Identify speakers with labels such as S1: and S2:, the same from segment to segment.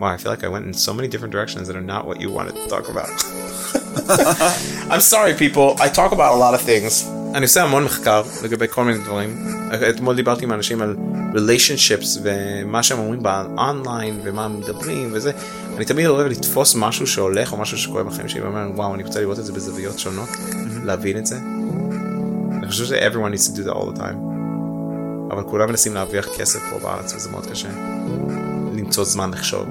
S1: Wow, I feel like I went in so many different directions that are not what you wanted to talk about. I'm sorry people, I talk about a lot of things. אני עושה המון מחקר לגבי כל מיני דברים. אתמול דיברתי עם אנשים על relationships ומה שהם אומרים באונליין ומה הם מדברים וזה. אני תמיד אוהב לתפוס משהו שהולך או משהו שקורה בחיים שלי ואומר וואו אני רוצה לראות את זה בזוויות שונות, להבין את זה. אני חושב ש- everyone needs to do that all the time. אבל כולם מנסים להרוויח כסף פה בארץ וזה מאוד קשה. למצוא זמן לחשוב.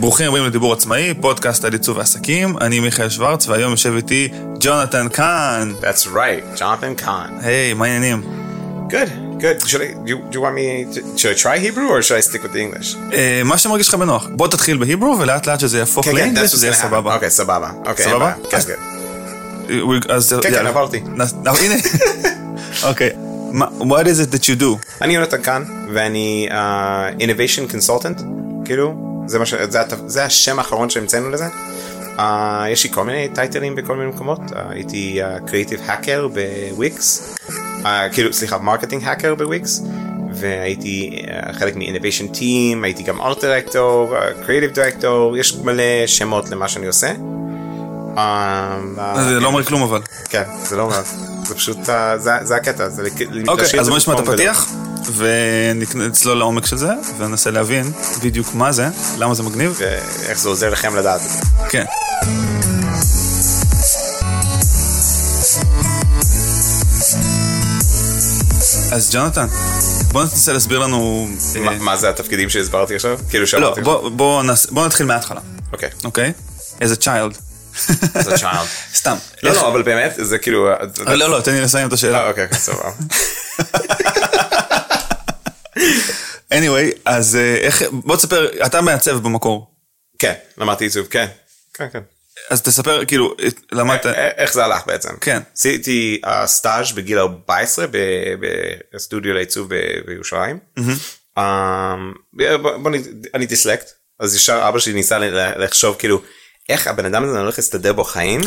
S2: ברוכים הבאים לדיבור עצמאי, פודקאסט על עיצוב ועסקים, אני מיכאל שוורץ והיום יושב איתי ג'ונתן קאן.
S1: That's right, Jonathan Kahn.
S2: היי, מה העניינים?
S1: Good, good. Should I, do, you, do you want me to, should I try Hebrew or should I stick with the English?
S2: אה, מה שמרגיש לך בנוח. בוא תתחיל בהיברו ולאט לאט שזה יהפוך
S1: כן, כן,
S2: לאנגליש, זה יהיה. סבבה.
S1: אוקיי, סבבה. אוקיי,
S2: סבבה?
S1: כן, כן.
S2: אה,
S1: כן. עברתי.
S2: אה, הנה. אוקיי. What is it that you do?
S1: אני יונתן כאן, ואני uh, innovation consultant, כאילו, זה, מה ש... זה, הת... זה השם האחרון שהמצאנו לזה. Uh, יש לי כל מיני טייטלים בכל מיני מקומות, uh, הייתי uh, creative hacker בוויקס, uh, כאילו, סליחה, marketing hacker בוויקס, והייתי uh, חלק מ-innovation team, הייתי גם art director, uh, creative director, יש מלא שמות למה שאני עושה. Um, uh,
S2: זה לא אומר כלום אבל.
S1: כן, זה לא אומר, זה פשוט, זה, זה הקטע, זה
S2: אוקיי,
S1: להשאיר
S2: אז בוא נשמע את הפתיח, ונצלול לעומק של זה, וננסה להבין בדיוק מה זה, למה זה מגניב.
S1: ואיך זה עוזר לכם לדעת את זה.
S2: כן. אז ג'ונתן, בוא ננסה להסביר לנו... אה,
S1: מה- זה התפקידים שהסברתי עכשיו? כאילו
S2: לא,
S1: שאמרתי עכשיו.
S2: בוא- בוא נעש- בוא נתחיל מההתחלה,
S1: אוקיי.
S2: אוקיי? as a child.
S1: אז a child.
S2: סתם.
S1: לא, לא, אבל באמת, זה כאילו...
S2: אה, לא, לא, תן לי לסיים את השאלה.
S1: אה, אוקיי, אוקיי, סבבה.
S2: anyway, אז אה, איך, בוא תספר, אתה מעצב במקור.
S1: כן, למדתי עיצוב, כן. כן, כן.
S2: אז תספר, כאילו, למדת...
S1: איך זה הלך בעצם?
S2: כן.
S1: עשיתי אה, סטאז' בגיל 14 ב- בסטודיו לעיצוב בירושלים. אה, בוא- אני דיסלקט, אז ישר אבא שלי ניסה לחשוב כאילו. איך הבן אדם הזה הולך להסתדר בו חיים?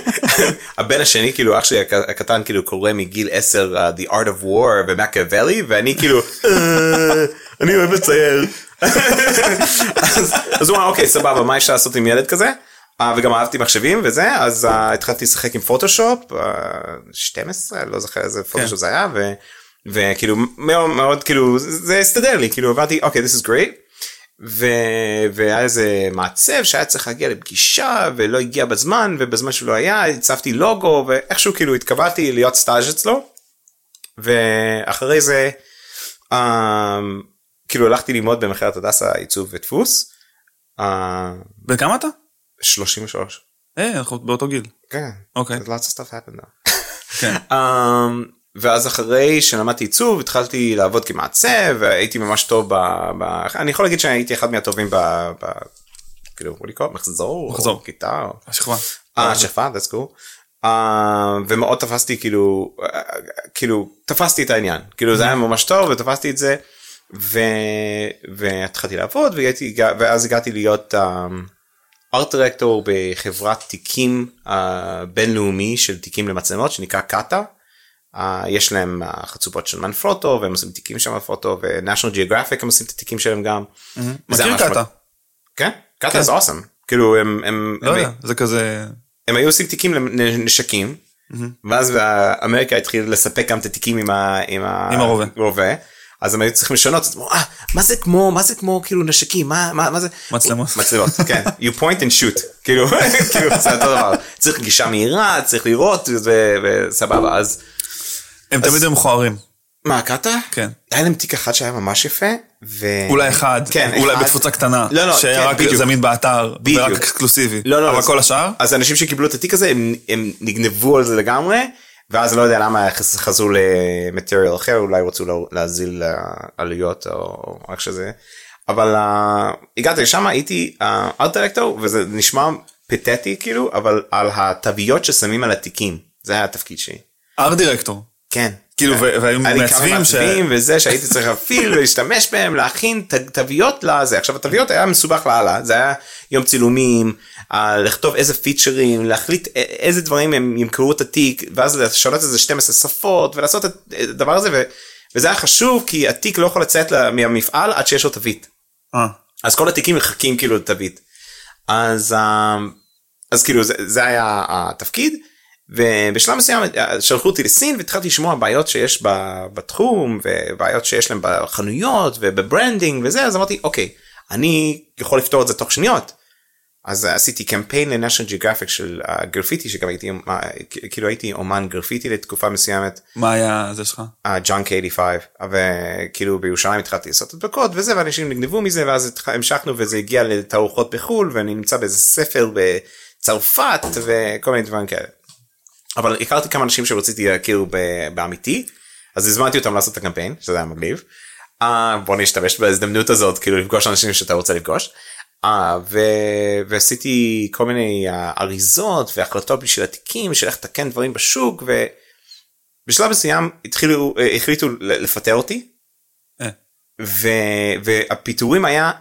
S1: הבן השני כאילו אח שלי הק- הקטן כאילו קורא מגיל 10 uh, The Art of War ומקיאוולי ואני כאילו "אה, אני אוהב לצייר. אז אז הוא אמר אוקיי סבבה מה אפשר לעשות עם ילד כזה אה, וגם אהבתי מחשבים וזה אז אה, התחלתי לשחק עם פוטושופ אה, 12 לא זוכר איזה פוטושופ זה היה וכאילו מאוד מאוד כאילו זה הסתדר לי כאילו הבנתי אוקיי this is great. ו... והיה איזה מעצב שהיה צריך להגיע לפגישה ולא הגיע בזמן ובזמן שלא היה הצבתי לוגו ואיכשהו כאילו התקבלתי להיות סטאז' אצלו. ואחרי זה um, כאילו הלכתי ללמוד במכללת הדסה עיצוב ודפוס. Uh,
S2: בן כמה אתה?
S1: 33.
S2: אה, אנחנו באותו גיל.
S1: כן.
S2: אוקיי.
S1: lots of stuff happened now.
S2: כן.
S1: um, ואז אחרי שלמדתי עיצוב התחלתי לעבוד כמעצב והייתי ממש טוב ב... ב... אני יכול להגיד שהייתי אחד מהטובים ב... ב... כאילו, call it? מחזור?
S2: מחזור.
S1: כיתה?
S2: השכבה.
S1: אה, שכבה, that's cool. Uh, ומאוד תפסתי כאילו, uh, כאילו, תפסתי את העניין. כאילו זה היה ממש טוב ותפסתי את זה. ו... והתחלתי לעבוד והייתי, ואז הגעתי להיות ארט דירקטור בחברת תיקים uh, בינלאומי של תיקים למצלמות שנקרא קאטה. Uh, יש להם uh, חצופות של מנפרוטו והם עושים תיקים של מנפרוטו ו-National Geographic הם עושים את התיקים שלהם גם.
S2: מכיר
S1: ממש
S2: קאטה?
S1: כן? קאטה
S2: כן.
S1: זה אוסם. כאילו הם, הם,
S2: לא
S1: הם,
S2: יודע, זה כזה...
S1: הם היו עושים תיקים לנשקים ואז אמריקה התחיל לספק גם את התיקים עם, עם,
S2: עם הרובה.
S1: רובה. אז הם היו צריכים לשנות "אה, מה זה כמו מה זה כמו כאילו נשקים מה מה מה זה
S2: מצלמות.
S1: מצלמות כן you point and shoot כאילו כאילו זה אותו דבר צריך גישה מהירה צריך לראות וסבבה אז
S2: הם תמיד היו מכוערים.
S1: מה קאטה
S2: כן.
S1: היה להם תיק אחד שהיה ממש יפה ו...
S2: אולי אחד,
S1: כן,
S2: אולי
S1: אחד.
S2: בתפוצה קטנה,
S1: לא, לא,
S2: שהיה
S1: כן,
S2: רק
S1: בדיוק.
S2: זמין באתר,
S1: בדיוק.
S2: ורק אקסקלוסיבי.
S1: לא, לא,
S2: אבל
S1: אז-
S2: כל השאר?
S1: אז אנשים שקיבלו את התיק הזה הם, הם נגנבו על זה לגמרי ואז לא יודע למה חז- חזרו למטריאל אחר אולי רצו לה- להזיל אה, עלויות או איך שזה אבל uh, הגעתי לשם הייתי ארט דירקטור וזה נשמע פתטי כאילו אבל על התוויות ששמים על התיקים זה היה התפקיד שלי.
S2: ארט דירקטור.
S1: כן.
S2: כאילו, ו- והיו מעצבים
S1: כמה
S2: ש-
S1: מעצבים וזה שהייתי צריך להפעיל ולהשתמש בהם להכין תוויות לזה עכשיו התוויות היה מסובך לאללה זה היה יום צילומים אה, לכתוב איזה פיצ'רים להחליט איזה דברים הם ימכרו את התיק ואז לשנות את זה 12 שפות ולעשות את הדבר הזה ו- וזה היה חשוב כי התיק לא יכול לצאת מהמפעל עד שיש לו תווית.
S2: אה,
S1: אז כל התיקים מחכים כאילו לתווית. אז אה, אז כאילו זה, זה היה התפקיד ובשלב מסוים אה, שלחו אותי לסין והתחלתי לשמוע בעיות שיש בתחום ובעיות שיש להם בחנויות וב branding וזה אז אמרתי אוקיי אני יכול לפתור את זה תוך שניות. אז עשיתי קמפיין ל National Geographic של הגרפיטי שגם הייתי אה, כאילו הייתי אומן גרפיטי לתקופה מסוימת.
S2: מה היה זה שלך?
S1: Junk 85 וכאילו בירושלים התחלתי לעשות הדבקות וזה ואנשים נגנבו מזה ואז המשכנו וזה הגיע לתערוכות בחו"ל ואני נמצא באיזה ספר בצרפת וכל מיני דברים כאלה. אבל הכרתי כמה אנשים שרציתי להכיר באמיתי אז הזמנתי אותם לעשות את הקמפיין שזה היה מגניב. Uh, בוא נשתמש בהזדמנות הזאת כאילו לפגוש אנשים שאתה רוצה לפגוש. Uh, ו- ועשיתי כל מיני uh, אריזות והחלטות בשביל התיקים של איך לתקן דברים בשוק ו... בשלב מסוים התחילו אה, החליטו לפטר אותי. ו, והפיטורים היה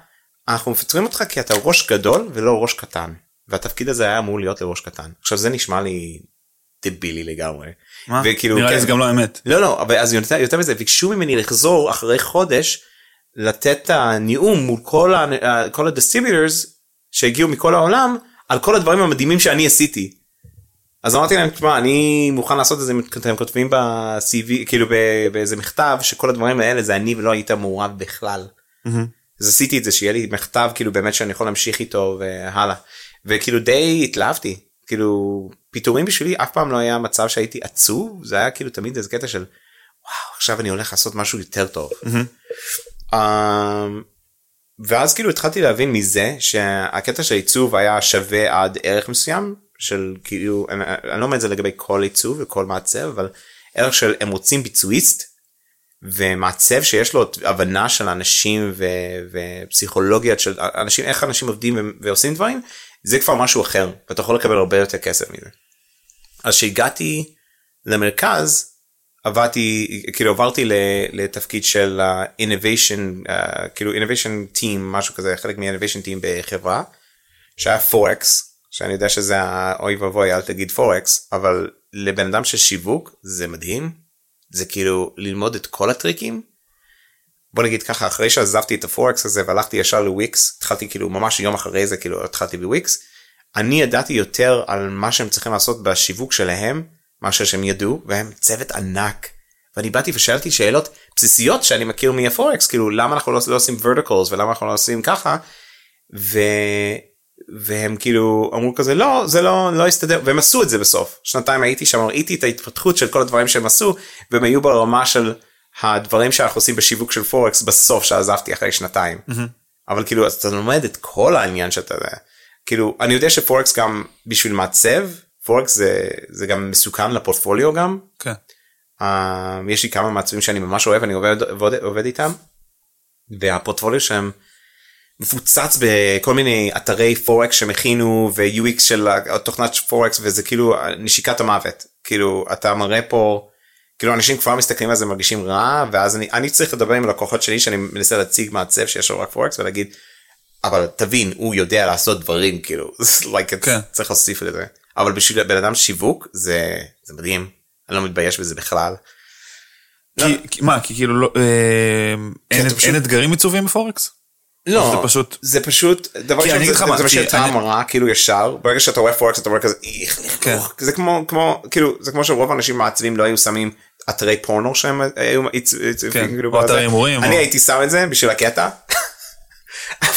S1: אנחנו מפטרים אותך כי אתה ראש גדול ולא ראש קטן והתפקיד הזה היה אמור להיות לראש קטן עכשיו זה נשמע לי דבילי לגמרי.
S2: מה?
S1: וכאילו,
S2: נראה לי
S1: כן.
S2: זה גם לא אמת.
S1: לא לא אבל אז יותר, יותר מזה ביקשו ממני לחזור אחרי חודש לתת את הנאום מול כל, ה, כל ה distributors שהגיעו מכל העולם על כל הדברים המדהימים שאני עשיתי. אז אמרתי להם תשמע אני מוכן לעשות את זה אתם כותבים ב-CV כאילו באיזה מכתב שכל הדברים האלה זה אני ולא היית מעורב בכלל. אז עשיתי את זה שיהיה לי מכתב כאילו באמת שאני יכול להמשיך איתו והלאה וכאילו די התלהבתי כאילו פיטורים בשבילי אף פעם לא היה מצב שהייתי עצוב זה היה כאילו תמיד איזה קטע של וואו עכשיו אני הולך לעשות משהו יותר טוב. Um, ואז כאילו התחלתי להבין מזה שהקטע של עיצוב היה שווה עד ערך מסוים של כאילו אני, אני לא אומר את זה לגבי כל עיצוב וכל מעצב אבל ערך של הם רוצים ביצועיסט ומעצב שיש לו הבנה של אנשים ו, ופסיכולוגיה של אנשים איך אנשים עובדים ו- ועושים דברים זה כבר משהו אחר ואתה יכול לקבל הרבה יותר כסף מזה. אז שהגעתי למרכז עבדתי כאילו עברתי לתפקיד של innovation uh, כאילו innovation team משהו כזה חלק מ-innovation team בחברה שהיה פורקס שאני יודע שזה האוי ואבוי אל תגיד פורקס אבל לבן אדם של שיווק זה מדהים זה כאילו ללמוד את כל הטריקים. בוא נגיד ככה אחרי שעזבתי את הפורקס הזה והלכתי ישר לוויקס התחלתי כאילו ממש יום אחרי זה כאילו התחלתי בוויקס אני ידעתי יותר על מה שהם צריכים לעשות בשיווק שלהם מאשר שהם ידעו והם צוות ענק. ואני באתי ושאלתי שאלות בסיסיות שאני מכיר מהפורקס כאילו למה אנחנו לא, לא עושים verticals ולמה אנחנו לא עושים ככה. ו... והם כאילו אמרו כזה לא זה לא לא יסתדר והם עשו את זה בסוף שנתיים הייתי שם ראיתי את ההתפתחות של כל הדברים שהם עשו והם היו ברמה של הדברים שאנחנו עושים בשיווק של פורקס בסוף שעזבתי אחרי שנתיים. אבל כאילו אז אתה לומד את כל העניין שאתה כאילו אני יודע שפורקס גם בשביל מעצב פורקס זה זה גם מסוכן לפורטפוליו גם.
S2: כן.
S1: uh, יש לי כמה מעצבים שאני ממש אוהב אני עובד עובד, עובד איתם. והפורטפוליו שלהם מפוצץ בכל מיני אתרי פורקס שהם הכינו ו-UX של התוכנת פורקס וזה כאילו נשיקת המוות. כאילו אתה מראה פה כאילו אנשים כבר מסתכלים על זה מרגישים רע ואז אני אני צריך לדבר עם הלקוחות שלי שאני מנסה להציג מעצב שיש לו רק פורקס ולהגיד אבל תבין הוא יודע לעשות דברים כאילו like
S2: כן.
S1: צריך להוסיף לזה אבל בשביל בן אדם שיווק זה זה מדהים אני לא מתבייש בזה בכלל.
S2: כי, כי- מה, כי כאילו לא, אה, אין,
S1: פשוט-
S2: אין אתגרים עיצוביים בפורקס?
S1: לא
S2: זה פשוט-
S1: זה פשוט דבר
S2: כי
S1: ראשון,
S2: אני אגיד לך מה,
S1: זה
S2: כי
S1: טעם רע כאילו ישר ברגע שאתה רואה פורקס אתה רואה כזה איך
S2: כן.
S1: זה כמו כמו כאילו זה כמו שרוב האנשים מעצבים לא היו שמים אתרי פורנו שהם היו
S2: כן, או. אתרי הימורים,
S1: אני
S2: או-
S1: הייתי שם את זה בשביל הקטע.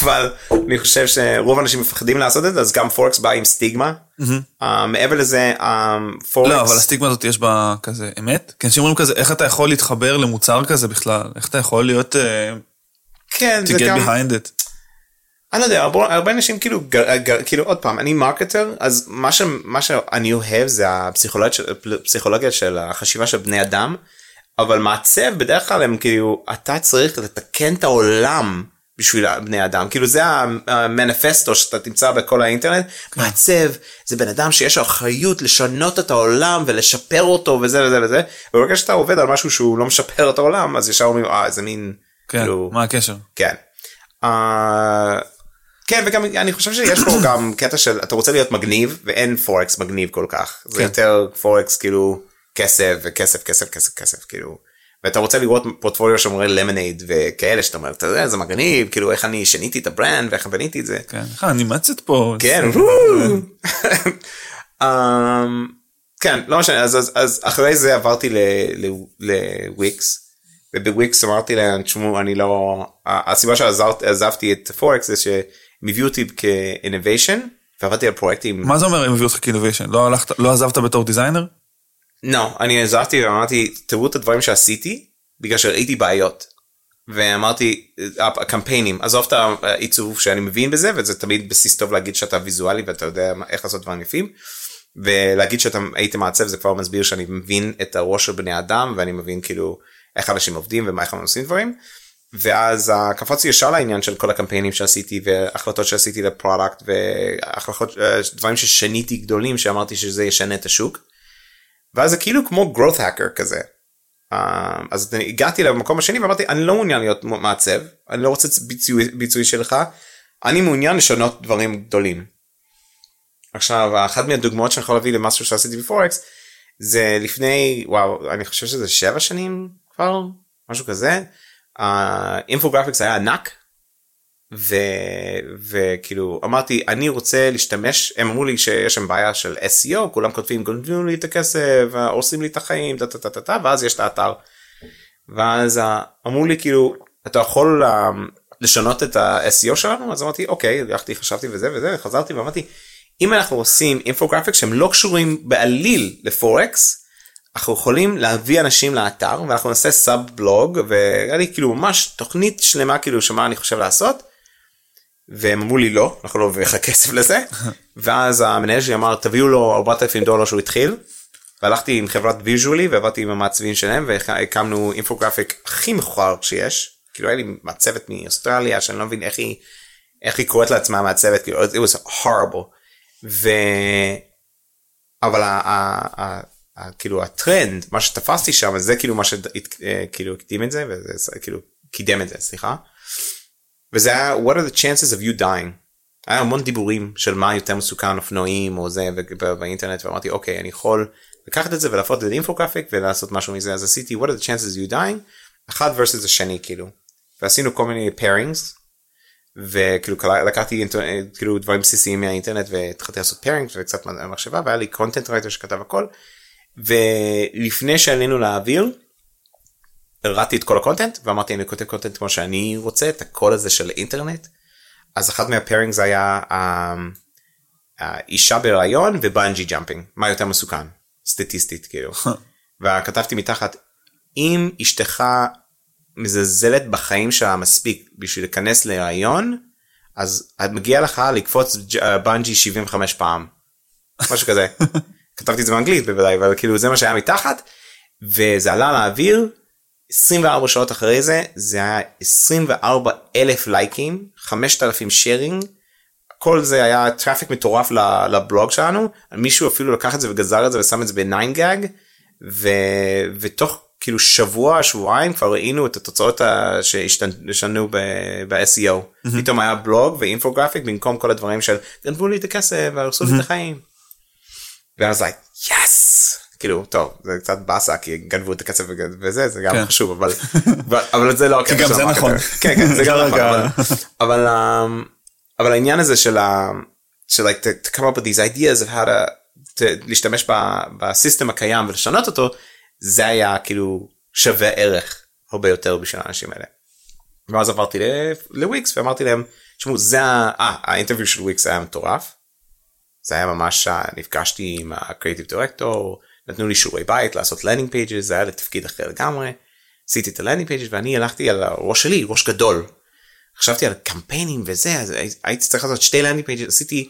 S1: אבל אני חושב שרוב האנשים מפחדים לעשות את זה אז גם פורקס בא עם סטיגמה אה, מעבר לזה אה, פורקס
S2: לא, אבל הסטיגמה הזאת יש בה כזה אמת? כי אנשים אומרים כזה, איך אתה יכול להתחבר למוצר כזה בכלל? איך אתה יכול להיות, אה,
S1: כן
S2: to
S1: זה
S2: get
S1: גם
S2: behind it?
S1: אני לא יודע הרבה, הרבה אנשים כאילו גר, גר, כאילו עוד פעם אני מרקטר אז מה ש, מה שאני אוהב זה הפסיכולוגיה של, הפסיכולוגיה של החשיבה של בני אדם אבל מעצב בדרך כלל הם כאילו אתה צריך לתקן את העולם בשביל בני אדם כאילו זה המניפסטו שאתה תמצא בכל האינטרנט מעצב זה בן אדם שיש לו אחריות לשנות את העולם ולשפר אותו וזה וזה וזה וברגע שאתה עובד על משהו שהוא לא משפר את העולם אז ישר אומרים אה זה מין
S2: כן,
S1: כאילו
S2: מה הקשר?
S1: כן. אה, כן וגם אני חושב שיש פה גם קטע של אתה רוצה להיות מגניב ואין פורקס מגניב כל כך זה
S2: כן.
S1: יותר פורקס כאילו כסף וכסף כסף כסף כסף כאילו ואתה רוצה לראות פורטפוליו שאומר Lemonade וכאלה שאתה אומר, אתה יודע, זה מגניב, כאילו איך אני שיניתי את ה brand ואיך בניתי את זה.
S2: כן, איך האנימציות פה.
S1: כן, אמ, כן, לא משנה, אז, אז, אז אחרי זה עברתי לוויקס, ובוויקס אמרתי להם, תשמעו, אני לא, הסיבה שעזבתי את פורקס זה שהם הביאו אותי כ innovation, ועבדתי על פרויקטים.
S2: מה זה אומר הם הביאו אותך כ innovation? לא, לא עזבת בתור designer?
S1: לא, אני עזרתי ואמרתי, תראו את הדברים שעשיתי, בגלל שראיתי בעיות. ואמרתי, הקמפיינים, עזוב את העיצוב שאני מבין בזה, וזה תמיד בסיס טוב להגיד שאתה ויזואלי ואתה יודע איך לעשות דברים יפים. ולהגיד שאתה היית מעצב זה כבר מסביר שאני מבין את הראש של בני אדם ואני מבין כאילו איך אנשים עובדים ומה איך הם עושים דברים. ואז קפצתי ישר לעניין של כל הקמפיינים שעשיתי והחלטות שעשיתי ל product והחלטות דברים ששניתי גדולים שאמרתי שזה ישנה את השוק. ואז זה כאילו כמו growth hacker כזה. אז הגעתי למקום השני ואמרתי אני לא מעוניין להיות מעצב אני לא רוצה ביצועי, ביצועי שלך אני מעוניין לשנות דברים גדולים. עכשיו אחת מהדוגמאות שאני יכול להביא למשהו שעשיתי בפורקס זה לפני וואו אני חושב שזה שבע שנים כבר משהו כזה infographics היה ענק ו... וכאילו אמרתי אני רוצה להשתמש הם אמרו לי שיש שם בעיה של SEO כולם כותבים גונבים לי את הכסף הורסים לי את החיים דה, דה, דה, דה, ואז יש את האתר. ואז אמרו לי כאילו אתה יכול לשנות את ה-SEO שלנו אז אמרתי אוקיי הלכתי חשבתי וזה וזה חזרתי ואמרתי אם אנחנו עושים infographic שהם לא קשורים בעליל לפורקס אנחנו יכולים להביא אנשים לאתר ואנחנו נעשה sub blog והיה לי כאילו ממש תוכנית שלמה כאילו שמה אני חושב לעשות. והם אמרו לי לא אנחנו לא נביא לך כסף לזה ואז המנהל שלי אמר תביאו לו 4,000 דולר שהוא התחיל. והלכתי עם חברת ויז'ולי ועבדתי עם המעצבים שלהם והקמנו אינפוגרפיק הכי מכוער שיש כאילו היה לי מעצבת מאוסטרליה שאני לא מבין איך היא איך היא קוראת לעצמה מעצבת כאילו it was horrible. ו... אבל ה... כאילו הטרנד מה שתפסתי שם זה כאילו מה שכאילו הקדים את זה וזה כאילו קידם את זה סליחה. וזה היה what are the chances of you dying. היה המון דיבורים של מה יותר מסוכן אופנועים או זה באינטרנט ואמרתי אוקיי אני יכול לקחת את זה ולהפוך את זה ולעשות משהו מזה אז עשיתי what are the chances of you dying אחד versus השני כאילו ועשינו כל מיני pairings וכאילו לקחתי כאילו דברים בסיסיים מהאינטרנט והתחלתי לעשות pairing וקצת מחשבה והיה לי content writer שכתב הכל ולפני שעלינו לאוויר הראתי את כל ה content ואמרתי אני כותב content כמו שאני רוצה את הקול הזה של אינטרנט אז אחד מה pairing זה היה האישה בהיריון ו bungee jumping מה יותר מסוכן סטטיסטית כאילו וכתבתי מתחת אם אשתך מזלזלת בחיים שלה מספיק בשביל להיכנס להיריון אז מגיע לך לקפוץ בנג'י 75 פעם. משהו כזה. כתבתי את זה באנגלית בוודאי אבל כאילו זה מה שהיה מתחת וזה עלה לאוויר 24 שעות אחרי זה זה היה 24 אלף לייקים 5,000 sharing כל זה היה traffic מטורף לבלוג שלנו מישהו אפילו לקח את זה וגזר את זה ושם את זה ב-9GAG ותוך כאילו שבוע שבועיים כבר ראינו את התוצאות שהשתנו ב-SEO פתאום היה בלוג ו infographic במקום כל הדברים של גנבו לי את הכסף והרסו לי את החיים. ואז like יס כאילו טוב זה קצת באסה כי גנבו את הכסף וזה זה גם כן. חשוב אבל אבל זה לא
S2: גם זה נכון
S1: כן, כן, זה גם נכון אבל um, אבל העניין הזה של ה... של like to come up with these ideas of how to להשתמש בסיסטם הקיים ולשנות אותו זה היה כאילו שווה ערך הרבה יותר בשביל האנשים האלה. ואז עברתי לוויקס ואמרתי להם תשמעו זה ה... אה, האינטרוויו של וויקס היה מטורף. זה היה ממש נפגשתי עם ה creative director נתנו לי שיעורי בית לעשות landing pages זה היה לתפקיד אחר לגמרי. עשיתי את ה landing pages ואני הלכתי על הראש שלי ראש גדול. חשבתי על קמפיינים וזה אז הייתי צריך לעשות שתי landing pages עשיתי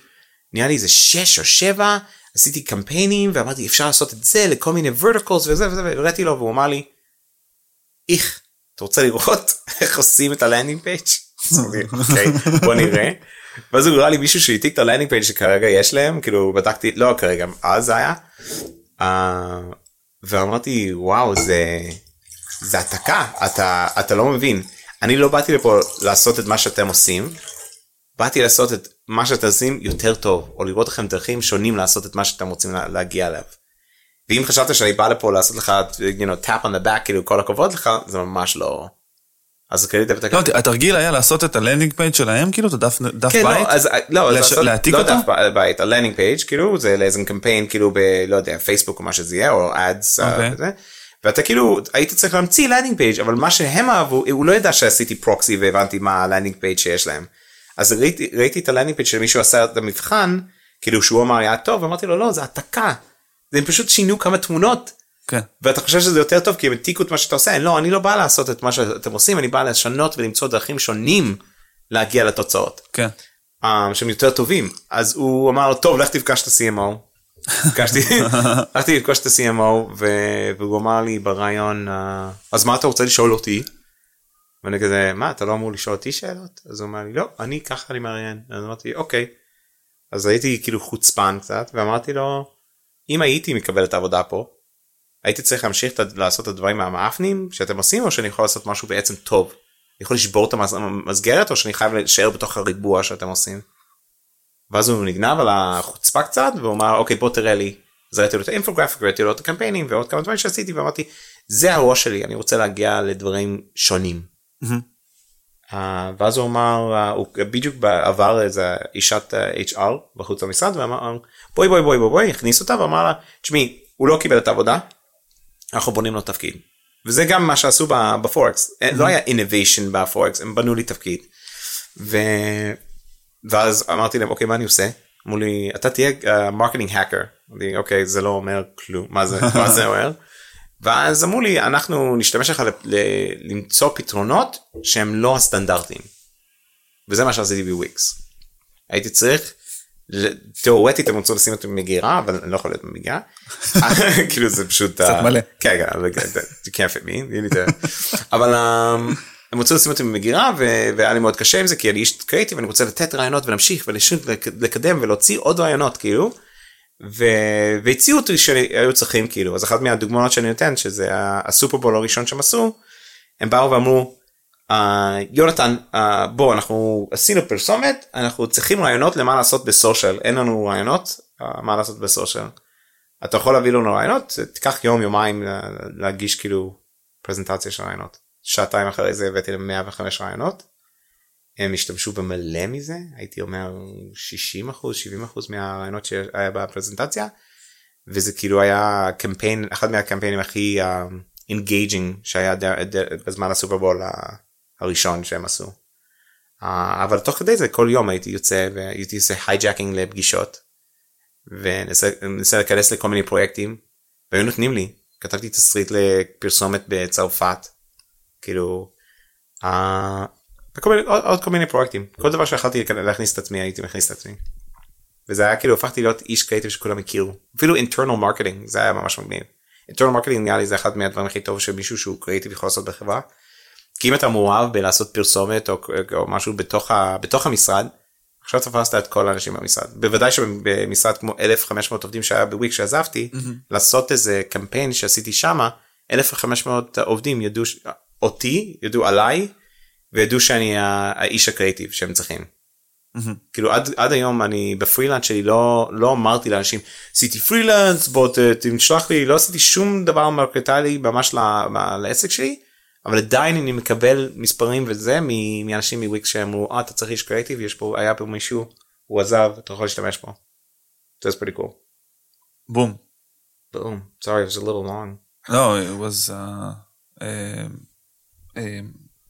S1: נראה לי איזה 6 או 7 עשיתי קמפיינים ואמרתי אפשר לעשות את זה לכל מיני verticals וזה וזה והראיתי לו והוא אמר לי איך אתה רוצה לראות איך עושים את ה landing page אוקיי בוא נראה. ואז הוא הראה לי מישהו שהעתיק את ה landing page שכרגע יש להם כאילו בדקתי לא כרגע אז זה היה. Uh, ואמרתי וואו זה זה העתקה אתה אתה לא מבין אני לא באתי לפה לעשות את מה שאתם עושים באתי לעשות את מה שאתם עושים יותר טוב או להראות לכם דרכים שונים לעשות את מה שאתם רוצים להגיע אליו. ואם חשבת שאני בא לפה לעשות לך you know, tap on the back כאילו כל הכבוד לך זה ממש לא. אז קניתי את
S2: לא, התרגיל היה לעשות את ה landing page שלהם כאילו את הדף דף
S1: כן,
S2: בית
S1: לא, אז, לא,
S2: לש-
S1: לעשות,
S2: להעתיק
S1: לא
S2: אותו?
S1: דף בית, ה landing page כאילו זה לאיזה קמפיין כאילו ב... לא יודע פייסבוק או מה שזה יהיה או ads
S2: אוקיי.
S1: וזה. ואתה כאילו היית צריך להמציא landing page אבל מה שהם אהבו הוא לא ידע שעשיתי proxy והבנתי מה ה landing page שיש להם. אז ראיתי, ראיתי את ה landing page שמישהו עשה את המבחן כאילו שהוא אמר היה טוב אמרתי לו לא זה העתקה. הם פשוט שינו כמה תמונות
S2: כן
S1: ואתה חושב שזה יותר טוב כי הם העתיקו את מה שאתה עושה לא אני לא בא לעשות את מה שאתם עושים אני בא לשנות ולמצוא דרכים שונים להגיע לתוצאות.
S2: כן
S1: um, שהם יותר טובים אז הוא אמר לו טוב לך תפגש את ה-CMO. פגשתי הלכתי לפגוש את ה-CMO והוא אמר לי ברעיון אה, אז מה אתה רוצה לשאול אותי. ואני כזה מה אתה לא אמור לשאול אותי שאלות אז הוא אמר לי לא אני ככה אני מראיין אז אמרתי אוקיי. אז הייתי כאילו חוצפן קצת ואמרתי לו אם הייתי מקבל את העבודה פה הייתי צריך להמשיך לעשות את הדברים המאפנים שאתם עושים או שאני יכול לעשות משהו בעצם טוב. אני יכול לשבור את המס- המסגרת או שאני חייב להישאר בתוך הריבוע שאתם עושים. ואז הוא נגנב על החוצפה קצת והוא אמר אוקיי בוא תראה לי. אז ראיתי לו את האינפוגרפיק ראיתי לו את הקמפיינים ועוד כמה דברים שעשיתי ואמרתי זה הראש שלי אני רוצה להגיע לדברים שונים. אה, ואז הוא אמר אה, הוא בדיוק עבר איזה אישת אה, HR בחוץ למשרד ואמר בואי בואי בואי בואי בואי הכניס אותה ואמר לה תשמעי הוא לא קיבל את העבודה אנחנו בונים לו תפקיד. וזה גם מה שעשו בפורקס אה, לא היה innovation בפורקס הם בנו לי תפקיד. ו... ואז אמרתי להם אוקיי מה אני עושה? אמרו לי אתה תהיה marketing hacker. אמרתי אוקיי זה לא אומר כלום מה זה מה זה אומר. ואז אמרו לי אנחנו נשתמש לך ל- למצוא פתרונות שהם לא הסטנדרטיים. וזה מה שעשיתי בוויקס. הייתי צריך תאורטית הם רצו לשים אותי במגירה אבל אני לא יכול להיות במגירה. כאילו זה פשוט
S2: קצת מלא.
S1: כן כן אבל אה, הם רצו לשים אותי במגירה והיה לי מאוד קשה עם זה כי אני איש קריאיטיב אני רוצה לתת רעיונות ולהמשיך ולקדם ולהוציא עוד רעיונות כאילו. והציעו אותי שהיו צריכים כאילו אז אחת מהדוגמאות שאני נותן שזה הסופרבול הראשון שהם עשו הם באו ואמרו "אה, יונתן אה, בוא אנחנו עשינו פרסומת אנחנו צריכים רעיונות למה לעשות בסושיאל אין לנו רעיונות אה, מה לעשות בסושיאל. אתה יכול להביא לנו רעיונות תיקח יום יומיים לה- להגיש כאילו פרזנטציה של רעיונות שעתיים אחרי זה הבאתי להם 105 רעיונות. הם השתמשו במלא מזה הייתי אומר 60 אחוז 70 אחוז מהרעיונות שהיה בפרזנטציה. וזה כאילו היה קמפיין אחד מהקמפיינים הכי engaging שהיה ד- ד- בזמן הסופרבול הראשון שהם עשו. אה, אבל תוך כדי זה כל יום הייתי יוצא והייתי עושה hijacking לפגישות. ומנסה להיכנס לכל מיני פרויקטים והיו נותנים לי כתבתי תסריט לפרסומת בצרפת כאילו אה, וכל מיני, עוד, עוד כל מיני פרויקטים כל דבר שיכולתי להכניס את עצמי הייתי מכניס את עצמי. וזה היה כאילו הפכתי להיות איש קריאיטיב שכולם הכירו אפילו internal marketing זה היה ממש מגניב. internal marketing נראה לי זה אחד מהדברים הכי טוב שמישהו שהוא קריאיטיב יכול לעשות בחברה. כי אם אתה מאוהב בלעשות פרסומת או, או משהו בתוך, ה, בתוך המשרד עכשיו תפסת את כל האנשים במשרד בוודאי שבמשרד כמו 1500 עובדים שהיה בוויק שעזבתי לעשות איזה קמפיין שעשיתי שמה 1500 עובדים ידעו אותי ידעו עליי וידעו שאני האיש הקריאיטיב שהם צריכים.
S2: מהמם.
S1: כאילו עד, עד היום אני בפרילנס שלי לא לא אמרתי לאנשים עשיתי פרילנס בוא תשלח לי לא עשיתי שום דבר מרקטלי ממש ל- ל- לעסק שלי אבל עדיין אני מקבל מספרים וזה מאנשים מוויקס שאמרו אה אתה צריך איש קריאיטיב יש פה היה פה מישהו הוא עזב אתה יכול להשתמש בו. That's pretty cool.
S2: בום.
S1: Boom. Sorry it was a little long.
S2: לא, it was... uh, אה, אה,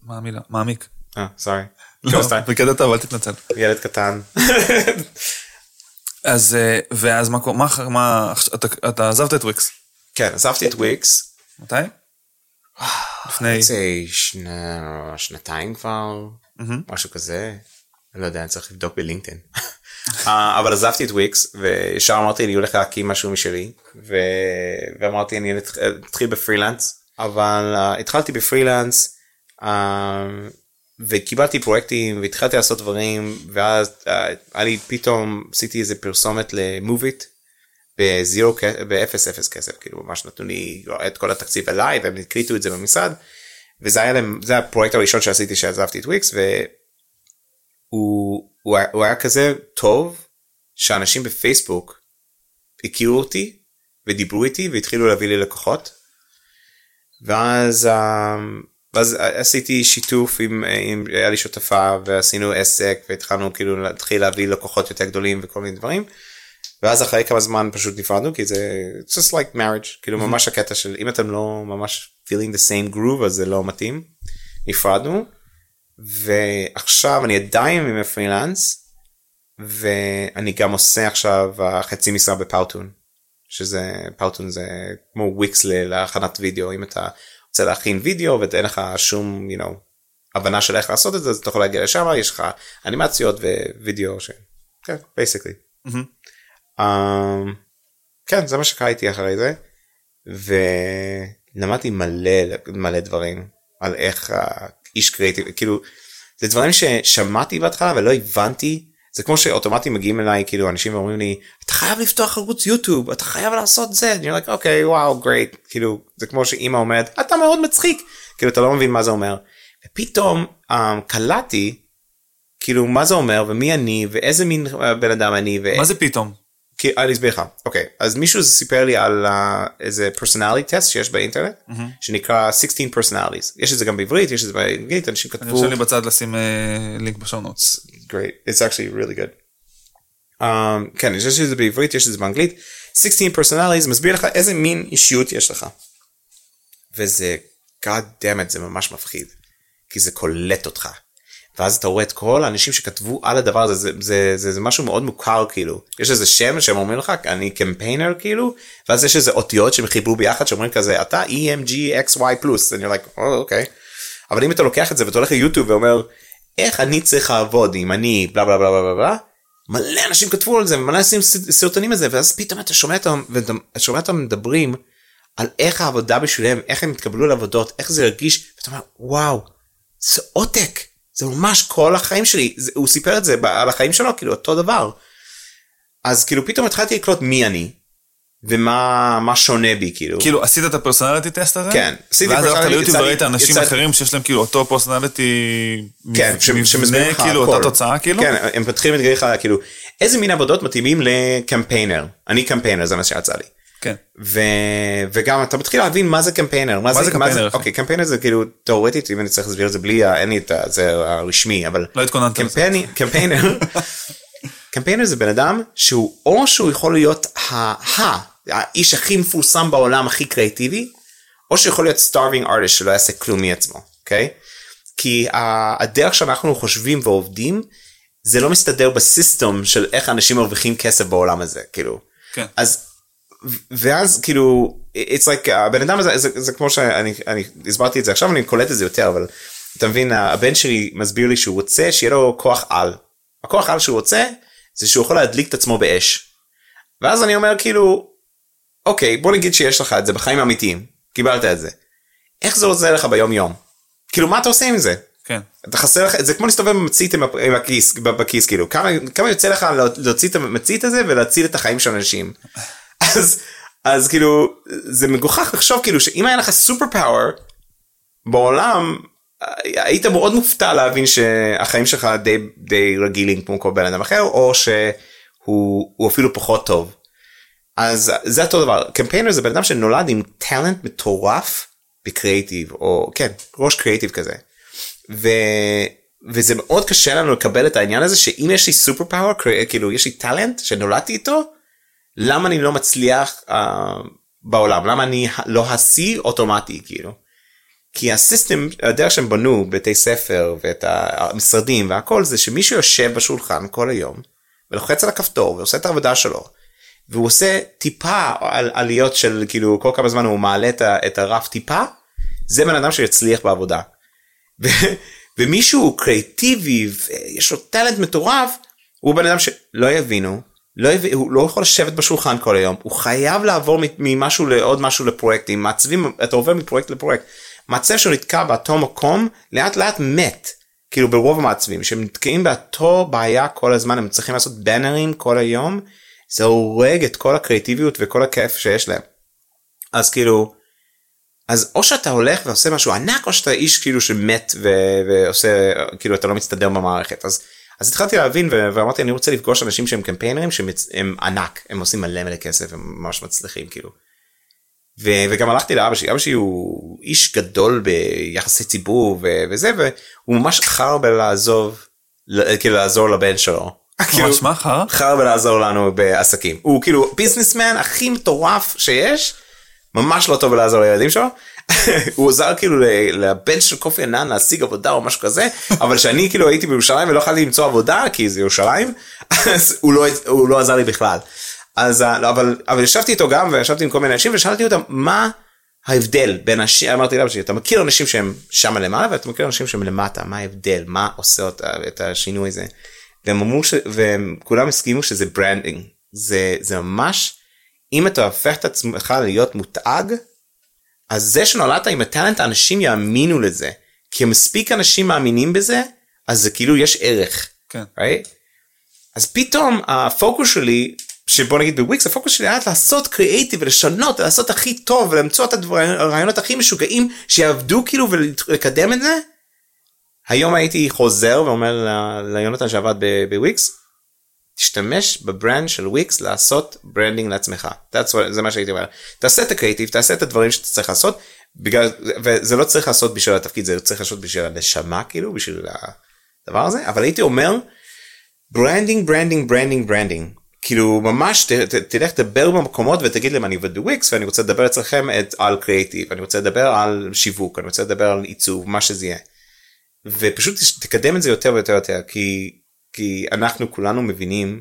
S2: מה המילה? מעמיק.
S1: אה, sorry.
S2: לא. בקטע טוב, אל תתנצל.
S1: ילד קטן.
S2: אז, אה, ואז מה, קורה- מה, אתה- אתה עזבת את וויקס.
S1: כן עזבתי את וויקס.
S2: מתי? לפני...
S1: שנה- שנתיים כבר.
S2: מהמם.
S1: משהו כזה. לא יודע אני צריך לבדוק בלינקדאין. אה, אבל עזבתי את וויקס וישר אמרתי אני הולך להקים משהו משלי ו... ואמרתי אני אתח- אתחיל בפרילנס אבל uh, התחלתי בפרילנס uh, וקיבלתי פרויקטים והתחלתי לעשות דברים ואז uh, היה לי פתאום עשיתי איזה פרסומת למוביט ב zero באפס אפס כסף כאילו ממש נתנו לי את כל התקציב אליי והם הקליטו את זה במשרד וזה היה להם זה הפרויקט הראשון שעשיתי שעזבתי את וויקס והוא הוא הוא היה כזה טוב שאנשים בפייסבוק הכירו אותי ודיברו איתי והתחילו להביא לי לקוחות. ואז אה, ואז עשיתי שיתוף עם, עם היה לי שותפה ועשינו עסק והתחלנו כאילו להתחיל להביא לקוחות יותר גדולים וכל מיני דברים. ואז אחרי כמה זמן פשוט נפרדנו כי זה just like marriage כאילו ממש הקטע של אם אתם לא ממש feeling the same groove אז זה לא מתאים. נפרדנו ועכשיו אני עדיין עם הפרילנס ואני גם עושה עכשיו חצי משרה בפאוטון שזה PowToon זה כמו וויקס להכנת וידאו אם אתה רוצה להכין וידאו ואין לך שום you know, הבנה של איך לעשות את זה אז אתה יכול להגיע לשם יש לך אנימציות ווידאו ש... כן, basically. Mm-hmm. Um, כן זה מה שקרה איתי אחרי זה ולמדתי מלא מלא דברים על איך האיש קריאיטיב כאילו זה דברים ששמעתי בהתחלה ולא הבנתי זה כמו שאוטומטי מגיעים אליי כאילו אנשים אומרים לי אתה חייב לפתוח ערוץ יוטיוב אתה חייב לעשות זה אני אומר אוקיי וואו גרייט כאילו זה כמו שאימא אומרת אתה מאוד מצחיק כאילו אתה לא מבין מה זה אומר. ופתאום um, קלטתי כאילו מה זה אומר ומי אני ואיזה מין אה, בן אדם אני.
S2: ו... מה זה פתאום?
S1: כי אני אסביר לך אוקיי אז מישהו סיפר לי על uh, איזה פרסונליטי טסט שיש באינטרנט mm-hmm. שנקרא 16 personalities יש את זה גם בעברית יש את זה באנגלית אנשים כתבו. אני
S2: חושב לי בצד לשים לינק בשעונות.
S1: great it's actually really good. Um, כן יש את זה בעברית יש את זה באנגלית 16 personalities מסביר לך איזה מין אישיות יש לך. וזה god damn it זה ממש מפחיד כי זה קולט אותך. ואז אתה רואה את כל האנשים שכתבו על הדבר הזה זה זה זה, זה משהו מאוד מוכר כאילו. יש איזה שם שהם אומרים לך אני קמפיינר כאילו ואז יש איזה אותיות שהם חיברו ביחד שאומרים כזה אתה emg xy פלוס אני like אוקיי. אבל אם אתה לוקח את זה ואתה הולך ליוטיוב ואומר איך אני צריך לעבוד אם אני בלה בלה בלה בלה בלה? מלא אנשים כתבו על זה מלא אנשים סרטונים על זה ואז פתאום אתה שומע אותם ואתה שומע אותם מדברים על איך העבודה בשבילם איך הם התקבלו לעבודות איך זה הרגיש ואתה אומר וואו זה עותק זה ממש כל החיים שלי. זה, הוא סיפר את זה על החיים שלו כאילו אותו דבר. אז כאילו פתאום התחלתי לקלוט מי אני ומה מה שונה בי כאילו.
S2: כאילו עשית את ה personality test הזה?
S1: כן.
S2: עשיתי ואז הלכת ליוטיוב וראית אנשים יצא... אחרים שיש להם כאילו אותו personality
S1: כן שמסביר לך
S2: כאילו אותה תוצאה כאילו?
S1: כן הם פותחים את לך כאילו איזה מין עבודות מתאימים לקמפיינר? אני קמפיינר זה מה שיצא לי
S2: כן.
S1: ו... וגם אתה מתחיל להבין מה זה קמפיינר
S2: מה, מה זה קמפיינר
S1: אוקיי קמפיינר זה כאילו תאורטית אם אני צריך להסביר את זה בלי אין לי את זה הרשמי אבל
S2: לא התכוננת
S1: קמפיינר קמפיינר קמפיינר זה בן אדם שהוא או שהוא יכול להיות ה... האיש הכי מפורסם בעולם הכי קריאטיבי או שיכול להיות starving artist שלא יעשה כלום מעצמו אוקיי כי הדרך שאנחנו חושבים ועובדים זה לא מסתדר בסיסטום של איך אנשים מרוויחים כסף בעולם הזה כאילו
S2: כן.
S1: אז ואז כאילו it's like הבן אדם הזה זה, זה כמו שאני אני הסברתי את זה עכשיו אני קולט את זה יותר אבל אתה מבין הבן שלי מסביר לי שהוא רוצה שיהיה לו כוח על. הכוח על שהוא רוצה זה שהוא יכול להדליק את עצמו באש. ואז אני אומר כאילו אוקיי בוא נגיד שיש לך את זה בחיים האמיתיים קיבלת את זה. איך זה עוזר לך ביום יום? כאילו מה אתה עושה עם זה?
S2: כן.
S1: אתה חסר לך זה כמו להסתובב במצית עם, עם הכיס בכיס כאילו כמה כמה יוצא לך להוציא את המצית הזה ולהציל את החיים של אנשים. אז אז כאילו זה מגוחך לחשוב כאילו שאם היה לך סופר פאוור בעולם היית מאוד מופתע להבין שהחיים שלך די די רגילים כמו כל בן אדם אחר או שהוא אפילו פחות טוב. אז זה אותו דבר קמפיינר זה בן אדם שנולד עם talent מטורף בקריאיטיב או כן ראש קריאיטיב כזה. ו... וזה מאוד קשה לנו לקבל את העניין הזה שאם יש לי superpower כאילו יש לי talent שנולדתי איתו למה אני לא מצליח uh, בעולם למה אני לא השיא אוטומטי כאילו. כי הסיסטם הדרך שהם בנו בתי ספר ואת המשרדים והכל זה שמישהו יושב בשולחן כל היום ולוחץ על הכפתור ועושה את העבודה שלו והוא עושה טיפה על עליות של כאילו כל כמה זמן הוא מעלה את, את הרף טיפה זה בן אדם שיצליח בעבודה. ומישהו קריאטיבי ויש לו טאלנט מטורף הוא בן אדם שלא יבינו לא, הוא לא יכול לשבת בשולחן כל היום. הוא חייב לעבור ממשהו לעוד משהו לפרויקטים. מעצבים אתה עובר מפרויקט לפרויקט. מעצב שהוא נתקע באותו מקום לאט לאט מת כאילו ברוב המעצבים. שהם נתקעים באותו בעיה כל הזמן הם צריכים לעשות בנרים כל היום. זה הורג את כל הקריאטיביות וכל הכיף שיש להם. אז כאילו אז או שאתה הולך ועושה משהו ענק או שאתה איש כאילו שמת ועושה כאילו אתה לא מצטדר במערכת. אז אז התחלתי להבין ואמרתי אני רוצה לפגוש אנשים שהם קמפיינרים שהם הם ענק הם עושים מלא מלא כסף הם ממש מצליחים כאילו. ו- וגם הלכתי לאבא שלי אבא שלי הוא איש גדול ביחסי ציבור ו- וזה והוא ממש חר בלעזוב כאילו לעזור לבן שלו. כאילו,
S2: ממש מה חרא?
S1: חר בלעזור לנו בעסקים הוא כאילו ביזנסמן הכי מטורף שיש ממש לא טוב בלעזור לילדים שלו. הוא עזר כאילו לבן של קופי ענן להשיג עבודה או משהו כזה אבל שאני כאילו הייתי בירושלים ולא יכולתי למצוא עבודה כי זה ירושלים אז הוא לא הוא לא עזר לי בכלל. אז לא, אבל אבל ישבתי איתו גם וישבתי עם כל מיני אנשים ושאלתי אותם מה ההבדל בין אנשים אמרתי לאבא שלי אתה מכיר אנשים שהם שם למעלה ואתה מכיר אנשים שהם למטה מה ההבדל מה עושה אותה, את השינוי הזה. והם אמרו ש... והם כולם הסכימו שזה branding זה זה ממש אם אתה הופך את עצמך להיות מותג אז זה שנולדת עם הטאלנט אנשים יאמינו לזה כי מספיק אנשים מאמינים בזה אז זה כאילו יש ערך.
S2: כן.
S1: right? אז פתאום הפוקוס שלי שבוא נגיד בוויקס הפוקוס שלי היה לעשות קריאייטיב ולשנות לעשות הכי טוב ולמצוא את הרעיונות הכי משוגעים שיעבדו כאילו ולקדם את זה. היום הייתי חוזר ואומר ליונתן שעבד בוויקס תשתמש ב brand של וויקס לעשות branding לעצמך. זה מה שהייתי אומר. תעשה את הקריאיטיב תעשה את הדברים שאתה צריך לעשות בגלל וזה לא צריך לעשות בשביל התפקיד זה צריך לעשות בשביל הנשמה כאילו בשביל הדבר הזה אבל הייתי אומר branding branding branding branding כאילו ממש ת, ת, תלך תדבר במקומות ותגיד להם אני עובד בוויקס ואני רוצה לדבר אצלכם את, על קריאיטיב אני רוצה לדבר על שיווק אני רוצה לדבר על עיצוב מה שזה יהיה. ופשוט תקדם את זה יותר ויותר יותר כי כי אנחנו כולנו מבינים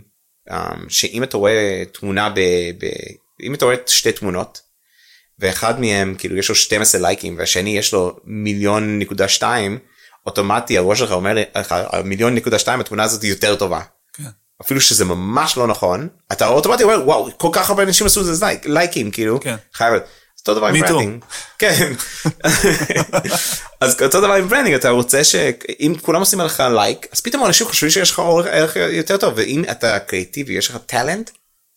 S1: um, שאם אתה רואה תמונה ב, ב... אם אתה רואה שתי תמונות ואחד מהם כאילו יש לו 12 לייקים והשני יש לו מיליון נקודה שתיים אוטומטי הראש שלך אומר לך המיליון נקודה שתיים התמונה הזאת היא יותר טובה.
S2: כן.
S1: אפילו שזה ממש לא נכון אתה אוטומטי אומר וואו כל כך הרבה אנשים עשו לזה לייק, לייקים כאילו
S2: כן.
S1: חייב אותו דבר עם. branding. כן. אז אותו דבר עם branding אתה רוצה שאם כולם עושים עליך לייק אז פתאום אנשים חושבים שיש לך ערך- יותר טוב ואם אתה קריאיטיבי יש לך talent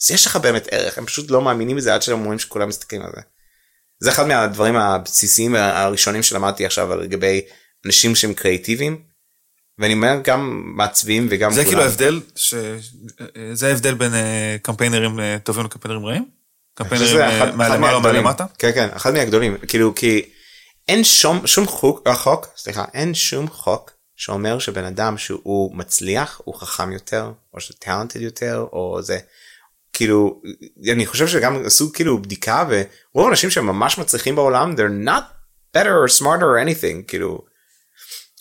S1: אז יש לך באמת ערך הם פשוט לא מאמינים בזה עד שהם אומרים שכולם מסתכלים על זה. זה אחד מהדברים הבסיסיים הראשונים שלמדתי עכשיו לגבי אנשים שהם קריאיטיביים. ואני אומר גם מעצבים וגם
S2: זה
S1: כולם.
S2: כאילו ההבדל, ש- זה ההבדל בין אה, קמפיינרים אה, טובים לקמפיינרים רעים?
S1: אחד- אחד
S2: מהלמעלה. מהלמטה?
S1: כן כן אחד מהגדולים כאילו כי אין שום שום חוק חוק סליחה אין שום חוק שאומר שבן אדם שהוא מצליח הוא חכם יותר או ש talented יותר או זה כאילו אני חושב שגם עשו כאילו בדיקה ורוב האנשים שממש מצליחים בעולם they're not better or smarter or anything כאילו.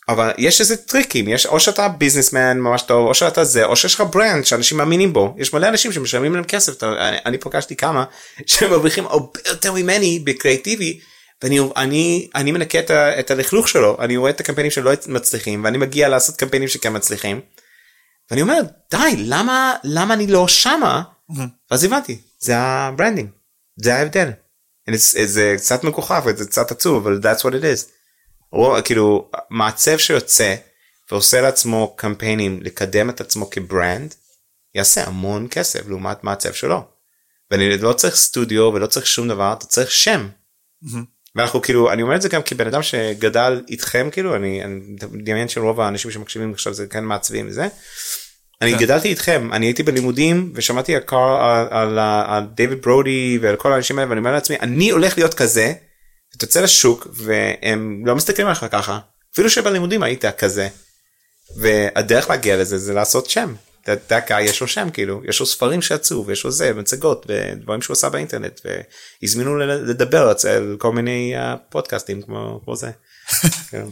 S1: אבל יש איזה טריקים יש או שאתה businessman ממש טוב או שאתה זה או שיש לך brand שאנשים מאמינים בו יש מלא אנשים שמשלמים להם כסף אתה, אני, אני פגשתי כמה שמרוויחים הרבה יותר ממני בקריאיטיבי ואני אני אני מנקה את, ה- את הלכלוך שלו אני רואה את הקמפיינים שלא מצליחים ואני מגיע לעשות קמפיינים שכן מצליחים. ואני אומר די למה למה אני לא שמה ואז הבנתי זה ה branding זה ההבדל. זה קצת מאכזב זה קצת עצוב אבל that's what it is. רוב, כאילו מעצב שיוצא ועושה לעצמו קמפיינים לקדם את עצמו כ brand יעשה המון כסף לעומת מעצב שלו. ואני לא צריך סטודיו ולא צריך שום דבר אתה צריך שם. ואנחנו כאילו אני אומר את זה גם כבן אדם שגדל איתכם כאילו אני אני מדמיין שרוב האנשים שמקשיבים עכשיו זה כן מעצבים וזה. אני
S2: כן.
S1: גדלתי איתכם אני הייתי בלימודים ושמעתי על, קאר- על, על, על דיוויד ברודי ועל כל האנשים האלה ואני אומר לעצמי אני הולך להיות כזה. תוצא לשוק והם לא מסתכלים עליך ככה אפילו שבלימודים היית כזה. והדרך להגיע לזה זה לעשות שם. that guy יש לו שם כאילו יש לו ספרים שיצאו ויש לו זה מצגות ודברים שהוא עשה באינטרנט והזמינו לדבר אצל כל מיני uh, פודקאסטים כמו, כמו זה. כן.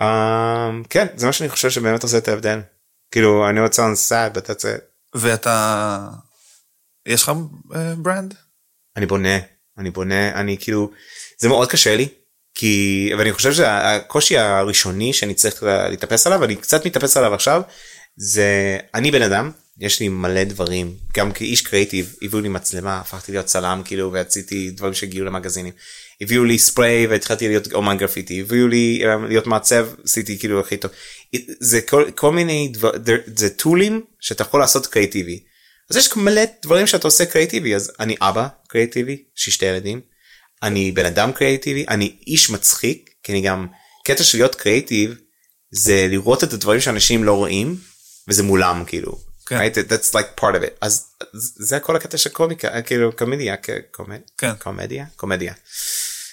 S1: um, כן זה מה שאני חושב שבאמת עושה את ההבדל. כאילו אני רוצה on sad but that's it.
S2: ואתה, יש לך אה, ברנד?
S1: אני בונה אני בונה אני כאילו זה מאוד קשה לי כי ואני חושב שהקושי הראשוני שאני צריך להתאפס עליו אני קצת מתאפס עליו עכשיו זה אני בן אדם יש לי מלא דברים גם כאיש קריאיטיב הביאו לי מצלמה הפכתי להיות צלם כאילו ועשיתי דברים שהגיעו למגזינים. הביאו לי ספרי והתחלתי להיות אומן גרפיטי הביאו לי אה, להיות מעצב עשיתי כאילו הכי טוב. זה כל, כל מיני דבר זה טולים שאתה יכול לעשות קריאיטיבי אז יש מלא דברים שאתה עושה קריאיטיבי אז אני אבא קריאיטיבי יש לי שתי ילדים אני בן אדם קריאיטיבי אני איש מצחיק כי אני גם קטע של להיות קריאיטיב זה לראות את הדברים שאנשים לא רואים וזה מולם כאילו.
S2: כן.
S1: right? That's like part of it. אז זה כל הקטע של קומיקה, כאילו קומדיה, קומד...
S2: כן.
S1: קומדיה? קומדיה.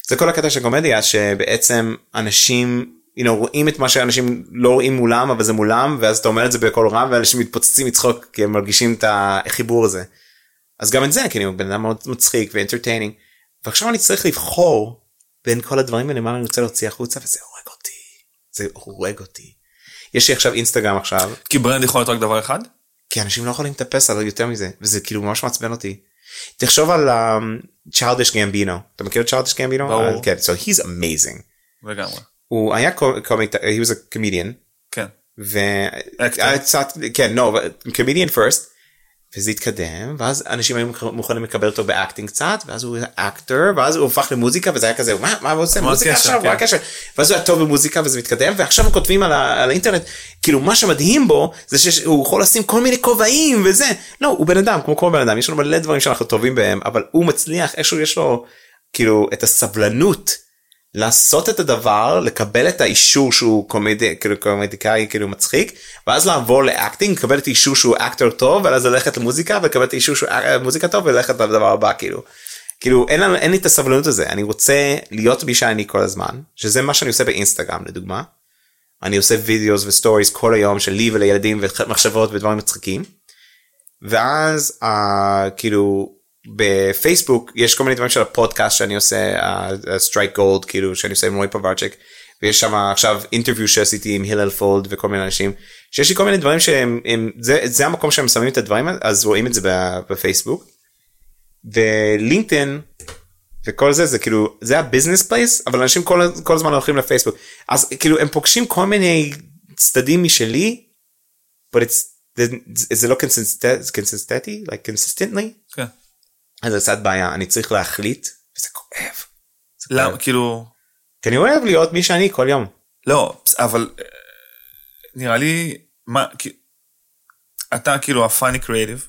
S1: זה כל הקטע של קומדיה שבעצם אנשים you know, רואים את מה שאנשים לא רואים מולם אבל זה מולם ואז אתה אומר את זה בקול רם ואנשים מתפוצצים מצחוק כי הם מרגישים את החיבור הזה. אז גם את זה כאילו בן אדם מאוד מצחיק ו entertaining ועכשיו אני צריך לבחור בין כל הדברים האלה מה אני רוצה להוציא החוצה וזה הורג אותי. זה הורג אותי. יש לי עכשיו אינסטגרם עכשיו
S2: כי ברנד יכול להיות רק דבר אחד?
S1: כי אנשים לא יכולים לטפס על יותר מזה וזה כאילו ממש מעצבן אותי. תחשוב על צ'ארדש גמבינו אתה מכיר את צ'ארדש גמבינו?
S2: ברור.
S1: כן, so he's amazing.
S2: לגמרי.
S1: הוא היה קומיק, he was a comedian.
S2: כן.
S1: והיה קצת, כן, no, comedian first. וזה התקדם ואז אנשים היו מוכנים לקבל אותו ב acting קצת ואז הוא actor ואז הוא הפך למוזיקה וזה היה כזה מה מה הוא עושה? מוזיקה עכשיו?
S2: כן.
S1: מה הקשר? ואז הוא היה טוב במוזיקה וזה מתקדם ועכשיו הם כותבים על, ה- על האינטרנט כאילו מה שמדהים בו זה שהוא יכול לשים כל מיני כובעים וזה. לא הוא בן אדם כמו כל בן אדם יש לנו מלא דברים שאנחנו טובים בהם אבל הוא מצליח איכשהו יש לו כאילו את הסבלנות לעשות את הדבר לקבל את האישור שהוא comedy כאילו קומדיקאי כאילו מצחיק ואז לעבור ל acting לקבל את האישור שהוא actor טוב ואז ללכת למוזיקה ולקבל את האישור שהוא אה, מוזיקה טוב וללכת לדבר הבא כאילו. כאילו אין, לנו, אין לי את הסבלנות הזה אני רוצה להיות מי שאני כל הזמן שזה מה שאני עושה באינסטגרם לדוגמה. אני עושה videos ו stories כל היום שלי ולילדים ומחשבות ודברים מצחיקים. ואז uh, כאילו בפייסבוק יש כל מיני דברים של הפודקאסט שאני עושה Strike Gold כאילו שאני עושה עם רועי פוברצ'ק ויש שם עכשיו interview שעשיתי עם הלל פולד וכל מיני אנשים שיש לי כל מיני דברים שהם הם, זה, זה המקום שהם שמים את הדברים אז רואים את זה בפייסבוק. ולינקדאין וכל זה זה כאילו זה ה business place אבל אנשים כל, כל הזמן הולכים לפייסבוק אז כאילו הם פוגשים כל מיני צדדים משלי but זה, לא קונסיסטנטי
S2: כן.
S1: אז זה קצת בעיה אני צריך להחליט וזה כואב. זה
S2: למה
S1: כואב.
S2: כאילו
S1: כי אני אוהב להיות מי שאני כל יום.
S2: לא אבל אה, נראה לי מה כי- אתה כאילו ה funny creative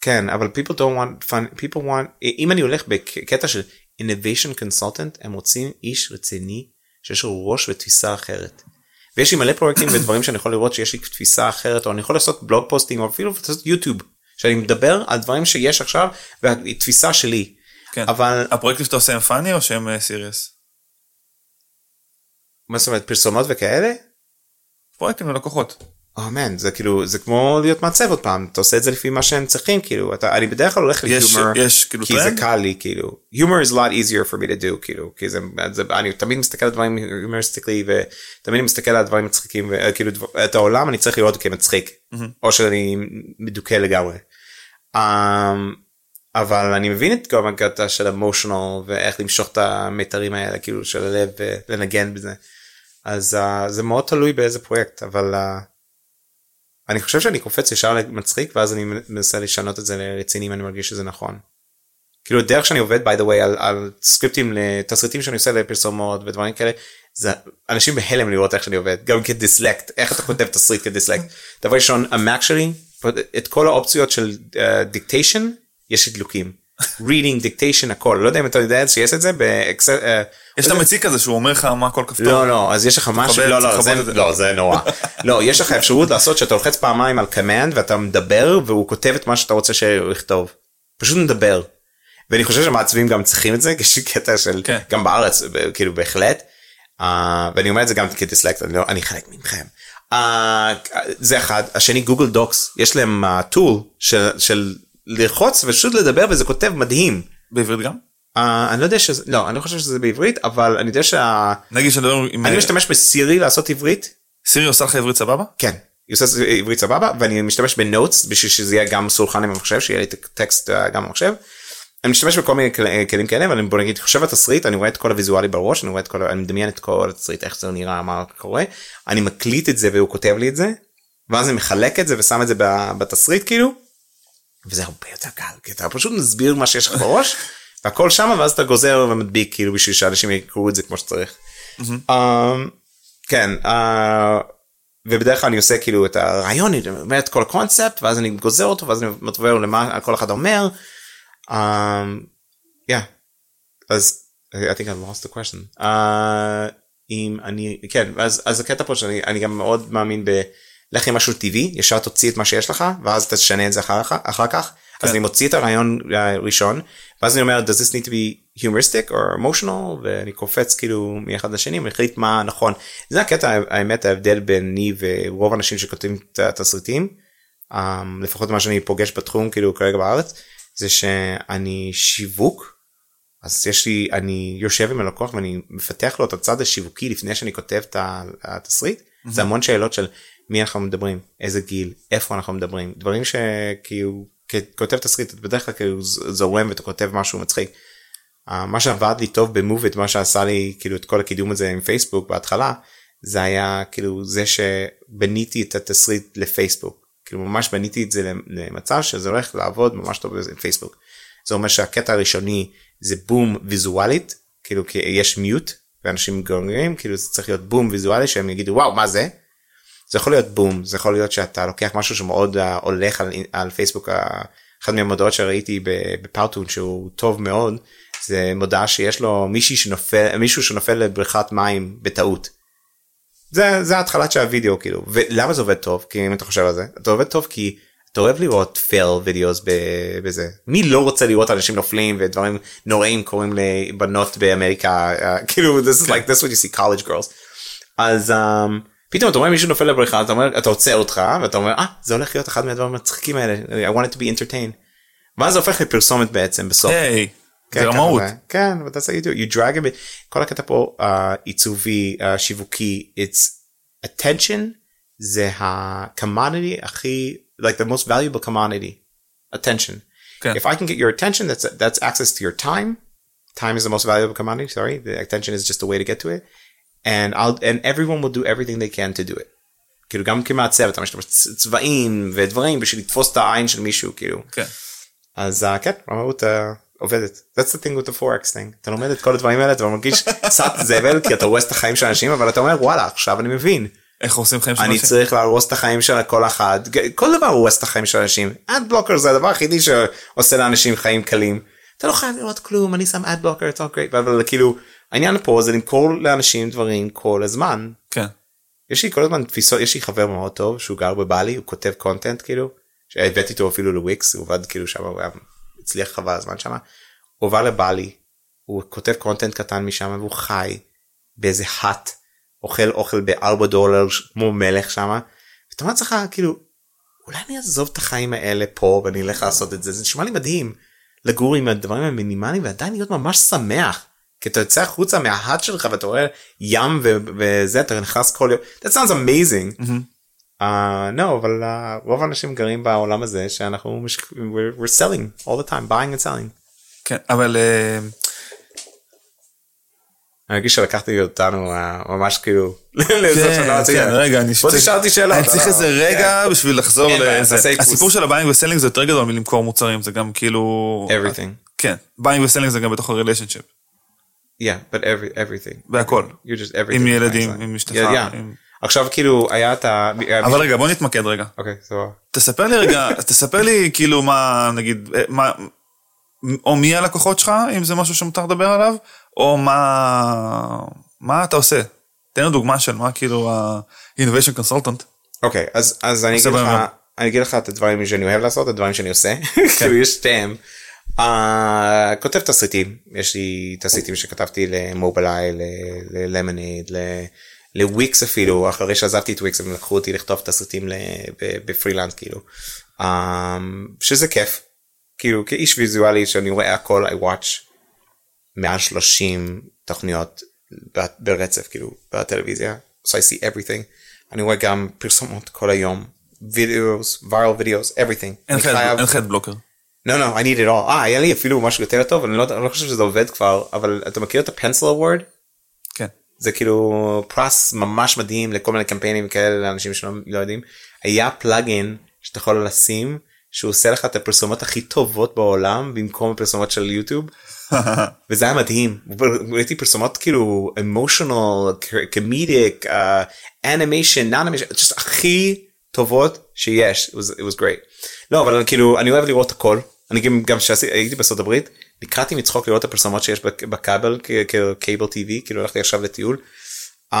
S1: כן אבל people don't want fun people want אם אני הולך בקטע של innovation consultant הם רוצים איש רציני שיש לו ראש ותפיסה אחרת. ויש לי מלא פרויקטים ודברים שאני יכול לראות שיש לי תפיסה אחרת או אני יכול לעשות blog posting או אפילו לעשות יוטיוב שאני מדבר על דברים שיש עכשיו והתפיסה שלי.
S2: כן.
S1: אבל
S2: הפרויקטים שאתה עושה הם פאני או שהם סיריוס?
S1: מה זאת אומרת פרסומות וכאלה?
S2: פרויקטים ללקוחות.
S1: אמן זה כאילו זה כמו להיות מעצב עוד פעם אתה עושה את זה לפי מה שהם צריכים כאילו אתה אני בדרך כלל הולך
S2: יש
S1: להיומור
S2: יש כאילו
S1: כי זה
S2: טרנד?
S1: קל לי כאילו humor is a lot easier for me to do כאילו כי זה, זה אני תמיד מסתכל על דברים humoristically ותמיד מסתכל על דברים מצחיקים וכאילו את העולם אני צריך לראות כמצחיק או שאני מדוכא לגמרי. Um, אבל אני מבין את כל הקטע של אמושיונל ואיך למשוך את המיתרים האלה כאילו של הלב ולנגן בזה. אז uh, זה מאוד תלוי באיזה פרויקט אבל uh, אני חושב שאני קופץ ישר למצחיק ואז אני מנסה לשנות את זה לרציני אם אני מרגיש שזה נכון. כאילו דרך שאני עובד by the way על, על סקריפטים לתסריטים שאני עושה לפרסומות ודברים כאלה זה אנשים בהלם לראות איך שאני עובד גם כדיסלקט איך אתה כותב תסריט כדיסלקט דבר ראשון המק שלי את כל האופציות של דיקטיישן יש לי דלוקים. reading dictation הכל לא יודע אם אתה יודע שיש את זה באקסל. אה,
S2: יש את המציג כזה שהוא אומר לך מה כל כפתור.
S1: לא לא אז יש לך משהו לא לא זה. לא זה נורא לא יש לך אפשרות לעשות שאתה לוחץ פעמיים על command ואתה מדבר והוא כותב את מה שאתה רוצה שהוא יכתוב. פשוט מדבר. ואני חושב שמעצבים גם צריכים את זה יש קטע של
S2: כן.
S1: גם בארץ כאילו בהחלט. אה, ואני אומר את זה גם כדיסלקט אני, לא, אני חלק מכם. אה, זה אחד השני גוגל דוקס יש להם טול של, של ללחוץ ופשוט לדבר וזה כותב מדהים.
S2: בעברית גם?
S1: אה, אני לא יודע שזה לא אני לא חושב שזה בעברית אבל אני יודע שה...
S2: נגיד שאני מדבר עם...
S1: אני משתמש בסירי לעשות עברית
S2: סירי עושה לך עברית סבבה?
S1: כן היא עושה עברית סבבה ואני משתמש בנוטס בשביל שזה יהיה גם סולחן עם המחשב שיהיה לי את הטקסט אה, גם במחשב. אני משתמש בכל מיני כל- כלים כאלה אבל אני בוא נגיד חושב על תסריט אני רואה את כל הוויזואלי בראש אני רואה את כל אני מדמיין את כל התסריט איך זה נראה מה קורה אני מקליט את זה והוא כותב לי את זה ואז אני מחלק את זה ושם את זה בתסריט כאילו. וזה הרבה יותר קל כי אתה פשוט מסביר מה שיש לך בראש והכל שם ואז אתה גוזר ומדביק כאילו בשביל שאנשים יקראו את זה כמו שצריך. אמ, כן אה, ובדרך כלל אני עושה כאילו את הרעיון אני אומר את כל הקונספט ואז אני גוזר אותו ואז אני מתבר למה כל אחד אומר. Um, yeah. אז I think I lost the question. Uh, אם אני כן אז אז הקטע פה שאני אני גם מאוד מאמין ב לך עם משהו טבעי ישר תוציא את מה שיש לך ואז תשנה את זה אחר, אחר כך. אז אני מוציא את הרעיון הראשון ואז אני אומר does this need to be humoristic or emotional? ואני קופץ כאילו מאחד לשני ומחליט מה נכון. זה הקטע האמת ההבדל ביני ורוב האנשים שכותבים את התסריטים um, לפחות מה שאני פוגש בתחום כאילו כרגע בארץ זה שאני שיווק אז יש לי אני יושב עם הלקוח ואני מפתח לו את הצד השיווקי לפני שאני כותב את התסריט mm-hmm. זה המון שאלות של מי אנחנו מדברים איזה גיל איפה אנחנו מדברים דברים שכאילו כותב תסריט בדרך כלל כאילו זורם ואתה כותב משהו מצחיק. Uh, מה שעבד לי טוב במוביט מה שעשה לי כאילו את כל הקידום הזה עם פייסבוק בהתחלה זה היה כאילו זה שבניתי את התסריט לפייסבוק כאילו ממש בניתי את זה למצב שזה הולך לעבוד ממש טוב עם פייסבוק. זה אומר שהקטע הראשוני זה בום ויזואלית כאילו כי יש מיוט ואנשים גורמים כאילו זה צריך להיות בום ויזואלי שהם יגידו וואו מה זה. זה יכול להיות בום זה יכול להיות שאתה לוקח משהו שמאוד uh, הולך על, על פייסבוק אחת מהמודעות שראיתי בפאוטון שהוא טוב מאוד זה מודעה שיש לו מישהי שנופל מישהו שנופל לבריכת מים בטעות. זה זה התחלת של הוידאו כאילו. ולמה זה עובד טוב? כי אם אתה חושב על זה זה עובד טוב כי אתה אוהב לראות fail videos בזה. מי לא רוצה לראות אנשים נופלים ודברים נוראים קורים לבנות באמריקה? uh, כאילו this is like this what you see college girls. אז um, פתאום אתה רואה מישהו נופל לבריכה אתה אומר אתה עוצר אותך ואתה אומר אה זה הולך להיות אחד מהדברים המצחיקים האלה. I wanted to be entertained. ואז זה הופך לפרסומת בעצם בסוף.
S2: היי, זה רמאות.
S1: כן ואתה עושה you you drag it כל הקטע פה עיצובי שיווקי it's attention זה ה-commodity הכי like the most valuable commodity attention.
S2: כן.
S1: If I can get your attention that's that's access to your time. Time is the most valuable commodity sorry the attention is just a way to get to it. and I'll and everyone will do everything they can to do it. כאילו גם כמעצב אתה משתמש צבעים ודברים בשביל לתפוס את העין של מישהו כאילו.
S2: כן.
S1: אז uh, כן רמאות uh, עובדת. That's the thing with the forex thing. אתה לומד את כל הדברים האלה אתה מרגיש קצת זבל כי אתה הורס את החיים של אנשים אבל אתה אומר וואלה עכשיו אני מבין.
S2: איך עושים חיים של
S1: אני
S2: אנשים?
S1: צריך להרוס את החיים של כל אחד כל דבר הורס את החיים של אנשים. אד בלוקר זה הדבר היחידי שעושה לאנשים חיים קלים. אתה לא חייב לראות כלום אני שם אד בלוקר it's all great אבל כאילו העניין פה זה למכור לאנשים דברים כל הזמן.
S2: כן.
S1: יש לי כל הזמן תפיסות יש לי חבר מאוד טוב שהוא גר בבלי הוא כותב קונטנט כאילו שהבאתי אותו אפילו לוויקס הוא עבד כאילו שם הוא היה הצליח חבל הזמן שם. הוא עבר לבלי הוא כותב קונטנט קטן משם והוא חי באיזה האט אוכל אוכל בארבע דולר כמו מלך שם. ואתה אומר לך כאילו אולי אני אעזוב את החיים האלה פה ואני אלך לעשות את זה זה נשמע לי מדהים לגור עם הדברים המינימליים ועדיין להיות ממש שמח. כי אתה יוצא החוצה מההאט שלך ואתה רואה ים וזה אתה נכנס כל יום that sounds amazing. uh, no אבל uh, רוב האנשים גרים בעולם הזה שאנחנו we're, we're selling all the time buying and selling.
S2: כן אבל אה,
S1: אני מרגיש שלקחתי אותנו uh, ממש כאילו
S2: כן. כן, רגע אני
S1: אותי שאלות.
S2: אני צריך איזה רגע בשביל לחזור
S1: בעיה,
S2: לזה. הסיפור של ה buying ו selling זה יותר גדול מלמכור מוצרים זה גם כאילו
S1: everything
S2: כן buying ו selling זה גם בתוך ה relationship
S1: yeah but every everything
S2: בהכל עם ילדים. עם אשתך.
S1: עכשיו כאילו היה את ה...
S2: אבל רגע בוא נתמקד רגע
S1: אוקיי סבבה.
S2: תספר לי רגע תספר לי כאילו מה נגיד אה, מה או מי הלקוחות שלך אם זה משהו שמותר לדבר עליו או מה מה אתה עושה. תן לי דוגמה של מה כאילו ה-innovation consultant.
S1: אוקיי אז אז אני אגיד לך. אני אגיד לך את הדברים שאני אוהב לעשות את הדברים שאני עושה כאילו יש שתיהם. אה, כותב תסריטים יש לי תסריטים שכתבתי למובילאיי ללמונייד לוויקס אפילו אחרי שעזבתי את וויקס הם לקחו אותי לכתוב תסריטים בפרילנס כאילו אה, שזה כיף כאילו כאיש ויזואלי שאני רואה הכל I watch מעל 30 תוכניות ברצף כאילו בטלוויזיה so I see everything אני רואה גם פרסומות כל היום videos viral videos everything.
S2: אין
S1: אני
S2: לך את בלוקר.
S1: no no I need it all אה היה לי אפילו משהו יותר טוב אני לא, אני לא חושב שזה עובד כבר אבל אתה מכיר את הפנסל אוורד
S2: כן.
S1: זה כאילו פרס ממש מדהים לכל מיני קמפיינים כאלה לאנשים שלא לא יודעים. היה פלאגין שאתה יכול לשים שהוא עושה לך את הפרסומות הכי טובות בעולם במקום הפרסומות של יוטיוב. וזה היה מדהים. ראיתי פרסומות כאילו uh, animation non-animation just הכי טובות שיש. It was, it was great. לא אבל כאילו אני אוהב לראות הכל. אני גם גם כשהייתי בארצות הברית נקרעתי מצחוק לראות את הפרסומות שיש בכבל כקייבל טיווי כאילו הלכתי עכשיו לטיול um,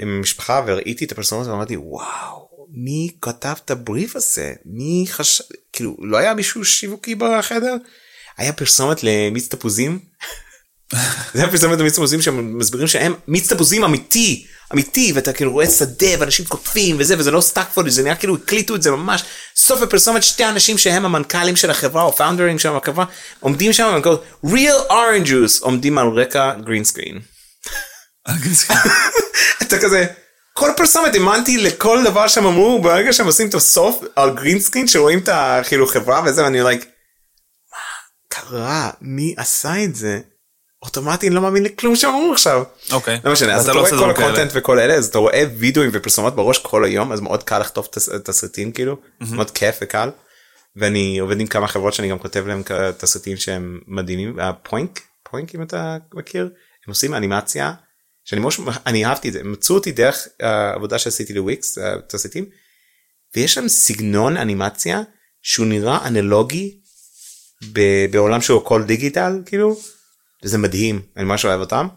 S1: עם המשפחה וראיתי את הפרסומות ואמרתי וואו מי כתב את הבריף הזה? מי חשב כאילו לא היה מישהו שיווקי בחדר? היה פרסומת למיץ תפוזים. זה היה פרסומת למיץ תפוזים שמסבירים שהם מיץ תפוזים אמיתי אמיתי ואתה כאילו רואה שדה ואנשים כותבים וזה וזה לא stock footage זה נראה כאילו הקליטו את זה ממש. סוף הפרסומת שתי אנשים שהם המנכ"לים של החברה או פאונדרים של החברה עומדים שם והם כאילו real orange juice עומדים על רקע green screen. אתה כזה כל פרסומת האמנתי לכל דבר שהם אמרו ברגע שהם עושים את הסוף על green screen שרואים את הכאילו חברה וזה ואני like מה קרה? מי עשה את זה אוטומטי לא מאמין לכלום שהם אמרו עכשיו.
S2: אוקיי.
S1: לא משנה אז אתה רואה כל ה content וכל אלה אז אתה רואה וידאוים ופרסומות בראש כל היום אז מאוד קל לכתוב תסריטים כאילו מאוד כיף וקל. ואני עובד עם כמה חברות שאני גם כותב להם תסריטים שהם מדהימים הפוינק פוינק אם אתה מכיר הם עושים אנימציה שאני ממש אני אהבתי את זה מצאו אותי דרך העבודה שעשיתי לוויקס uh, תסריטים ויש שם סגנון אנימציה שהוא נראה אנלוגי בעולם שהוא הכל דיגיטל כאילו וזה מדהים אני ממש אוהב אותם.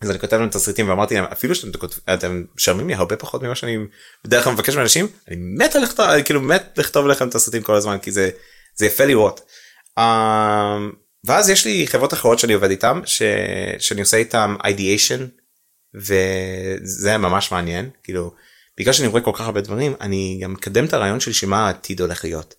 S1: אז אני כותב להם תסריטים ואמרתי להם אפילו שאתם משלמים לי הרבה פחות ממה שאני בדרך כלל מבקש מאנשים אני מת לכתוב כאילו מת לכתוב לכם תסריטים כל הזמן כי זה זה יפה לראות. Um, ואז יש לי חברות אחרות שאני עובד איתם ש... שאני עושה איתם ideation וזה ממש מעניין כאילו בגלל שאני רואה כל כך הרבה דברים אני גם מקדם את הרעיון של שמה העתיד הולך להיות.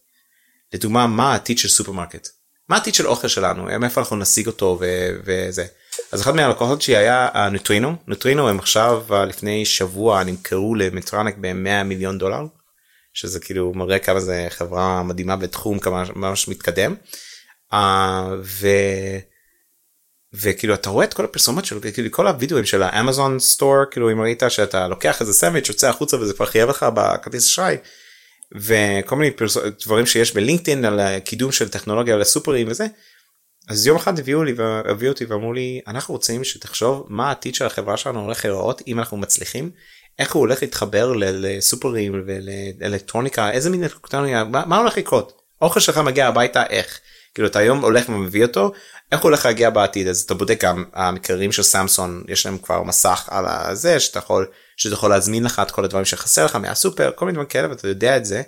S1: לדוגמה מה העתיד של סופרמרקט מה העתיד של אוכל שלנו מאיפה אנחנו נשיג אותו ו- וזה אז אחד מהלקוחות שלי היה נוטרינו נוטרינו הם עכשיו לפני שבוע נמכרו למדטרוניק ב-100 מיליון דולר שזה כאילו מראה כמה זה חברה מדהימה בתחום כמה ממש מתקדם. Uh, ו... וכאילו אתה רואה את כל הפרסומות שלו כאילו כל הווידאוים של האמזון סטור כאילו אם ראית שאתה לוקח איזה סנדוויץ' יוצא החוצה וזה כבר חייב לך בכרטיס אשראי. וכל מיני פרס... דברים שיש בלינקדאין על קידום של טכנולוגיה לסופרים וזה. אז יום אחד הביאו לי והביאו אותי ואמרו לי אנחנו רוצים שתחשוב מה העתיד של החברה שלנו הולך להיראות אם אנחנו מצליחים איך הוא הולך להתחבר לסופרים ולאלקטרוניקה איזה מין אלקטרוניקה מה, מה הולך לקרות אוכל שלך מגיע הביתה איך כאילו אתה היום הולך ומביא אותו איך הוא הולך להגיע בעתיד אז אתה בודק גם המקררים של סמסונג יש להם כבר מסך על הזה שאתה יכול שאתה יכול להזמין לך את כל הדברים שחסר לך מהסופר כל מיני דברים כאלה ואתה יודע את זה.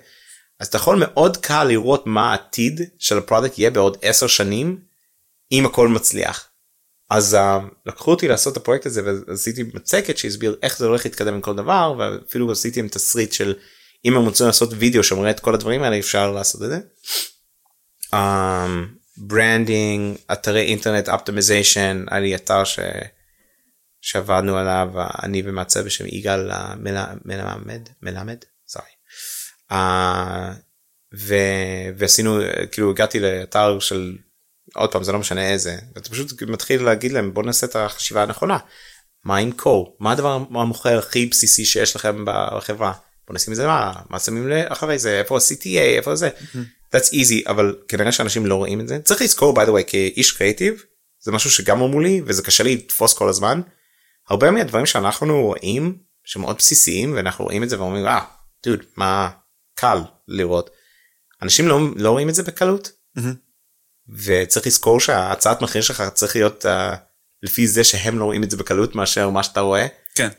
S1: אז אתה יכול מאוד קל לראות מה העתיד של ה product יהיה בעוד 10 שנים אם הכל מצליח. אז uh, לקחו אותי לעשות את הפרויקט הזה ועשיתי מצגת שהסביר איך זה הולך להתקדם עם כל דבר ואפילו עשיתי עם תסריט של אם הם רוצים לעשות וידאו שמראה את כל הדברים האלה אפשר לעשות את זה. branding, אתרי אינטרנט optimization, היה לי אתר ש... שעבדנו עליו, אני ומעצב בשם יגאל מלמד, מלמד, sorry. Uh, ו... ועשינו, כאילו הגעתי לאתר של, עוד פעם זה לא משנה איזה, ואתה פשוט מתחיל להגיד להם בוא נעשה את החשיבה הנכונה. מה עם קור? מה הדבר המוכר הכי בסיסי שיש לכם בחברה? בוא נשים את זה מה, מה שמים אחרי זה, איפה ה-CTA, איפה זה. Mm-hmm. That's easy אבל כנראה שאנשים לא רואים את זה צריך לזכור by the way כאיש קריאיטיב זה משהו שגם אמרו לי וזה קשה לי לתפוס כל הזמן. הרבה מהדברים שאנחנו רואים שמאוד בסיסיים ואנחנו רואים את זה ואומרים אה דוד מה קל לראות. אנשים לא, לא רואים את זה בקלות. Mm-hmm. וצריך לזכור שההצעת מחיר שלך צריך להיות uh, לפי זה שהם לא רואים את זה בקלות מאשר מה שאתה רואה.
S2: כן.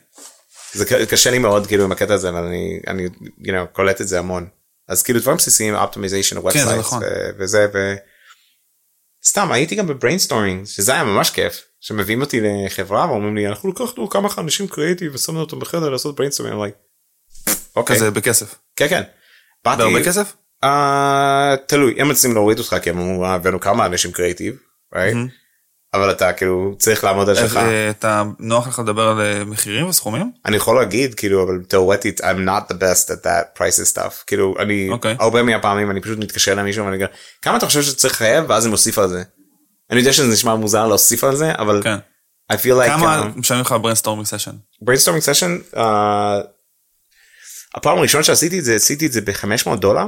S1: זה קשה לי מאוד כאילו עם הקטע הזה אבל אני אני you know, קולט את זה המון. אז כאילו דברים בסיסיים optimization
S2: כן, נכון.
S1: וזה וסתם הייתי גם ב brainstorming שזה היה ממש כיף שמביאים אותי לחברה ואומרים לי אנחנו לקחנו כמה אנשים קריאיטיב ושמנו אותם בחדר לעשות brainstorming.
S2: אוקיי. כזה בכסף.
S1: כן כן.
S2: בהרבה כסף?
S1: Uh, תלוי הם רוצים להוריד אותך כי הם אמרו הבאנו כמה אנשים קריאיטיב. Right? Mm-hmm. אבל אתה כאילו צריך לעמוד על שלך.
S2: אה, אתה נוח לך לדבר על אה, מחירים וסכומים?
S1: אני יכול להגיד כאילו אבל תאורטית I'm not the best at that prices stuff כאילו אני okay. אוקיי. הרבה מהפעמים אני פשוט מתקשר למישהו ואני אומר כמה אתה חושב שצריך לחייב ואז אני מוסיף על זה. אני יודע שזה נשמע מוזר להוסיף על זה אבל
S2: כן.
S1: I feel like
S2: כמה um, משלמים לך brainstorming session?
S1: brainstorming session uh, הפעם הראשונה שעשיתי את זה עשיתי את זה ב-500 דולר.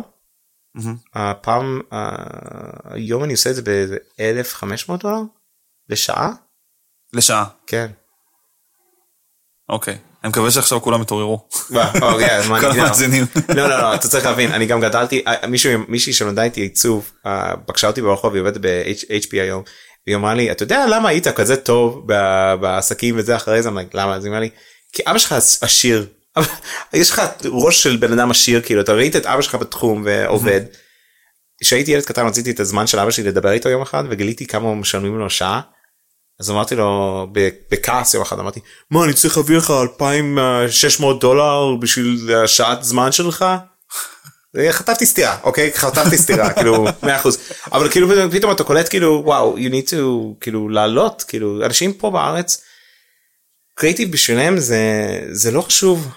S1: הפעם uh, היום אני עושה את זה ב-1500 דולר. לשעה?
S2: לשעה.
S1: כן.
S2: אוקיי. אני מקווה שעכשיו כולם התעוררו.
S1: אוקיי,
S2: כל המאזינים.
S1: לא לא לא אתה צריך להבין אני גם גדלתי אה, מישהי שנולדה איתי עיצוב אה, פגשה אותי ברחוב היא עובדת ב-HP היום. היא אמרה לי אתה יודע למה היית כזה טוב בעסקים וזה אחרי זה למה אז היא אמרה לי כי אבא שלך עשיר יש לך ראש של בן אדם עשיר כאילו אתה ראית את אבא שלך בתחום ועובד. כשהייתי ילד קטן רציתי את הזמן של אבא שלי לדבר איתו יום אחד וגיליתי כמה משלמים לו שעה. אז אמרתי לו בכעס יום אחד אמרתי מה אני צריך להביא לך 2600 דולר בשביל השעת זמן שלך. חטפתי סטירה אוקיי חטפתי סטירה כאילו 100% אבל כאילו פתאום אתה קולט כאילו וואו you need to כאילו לעלות כאילו אנשים פה בארץ. קריאיטיב בשבילם זה זה לא חשוב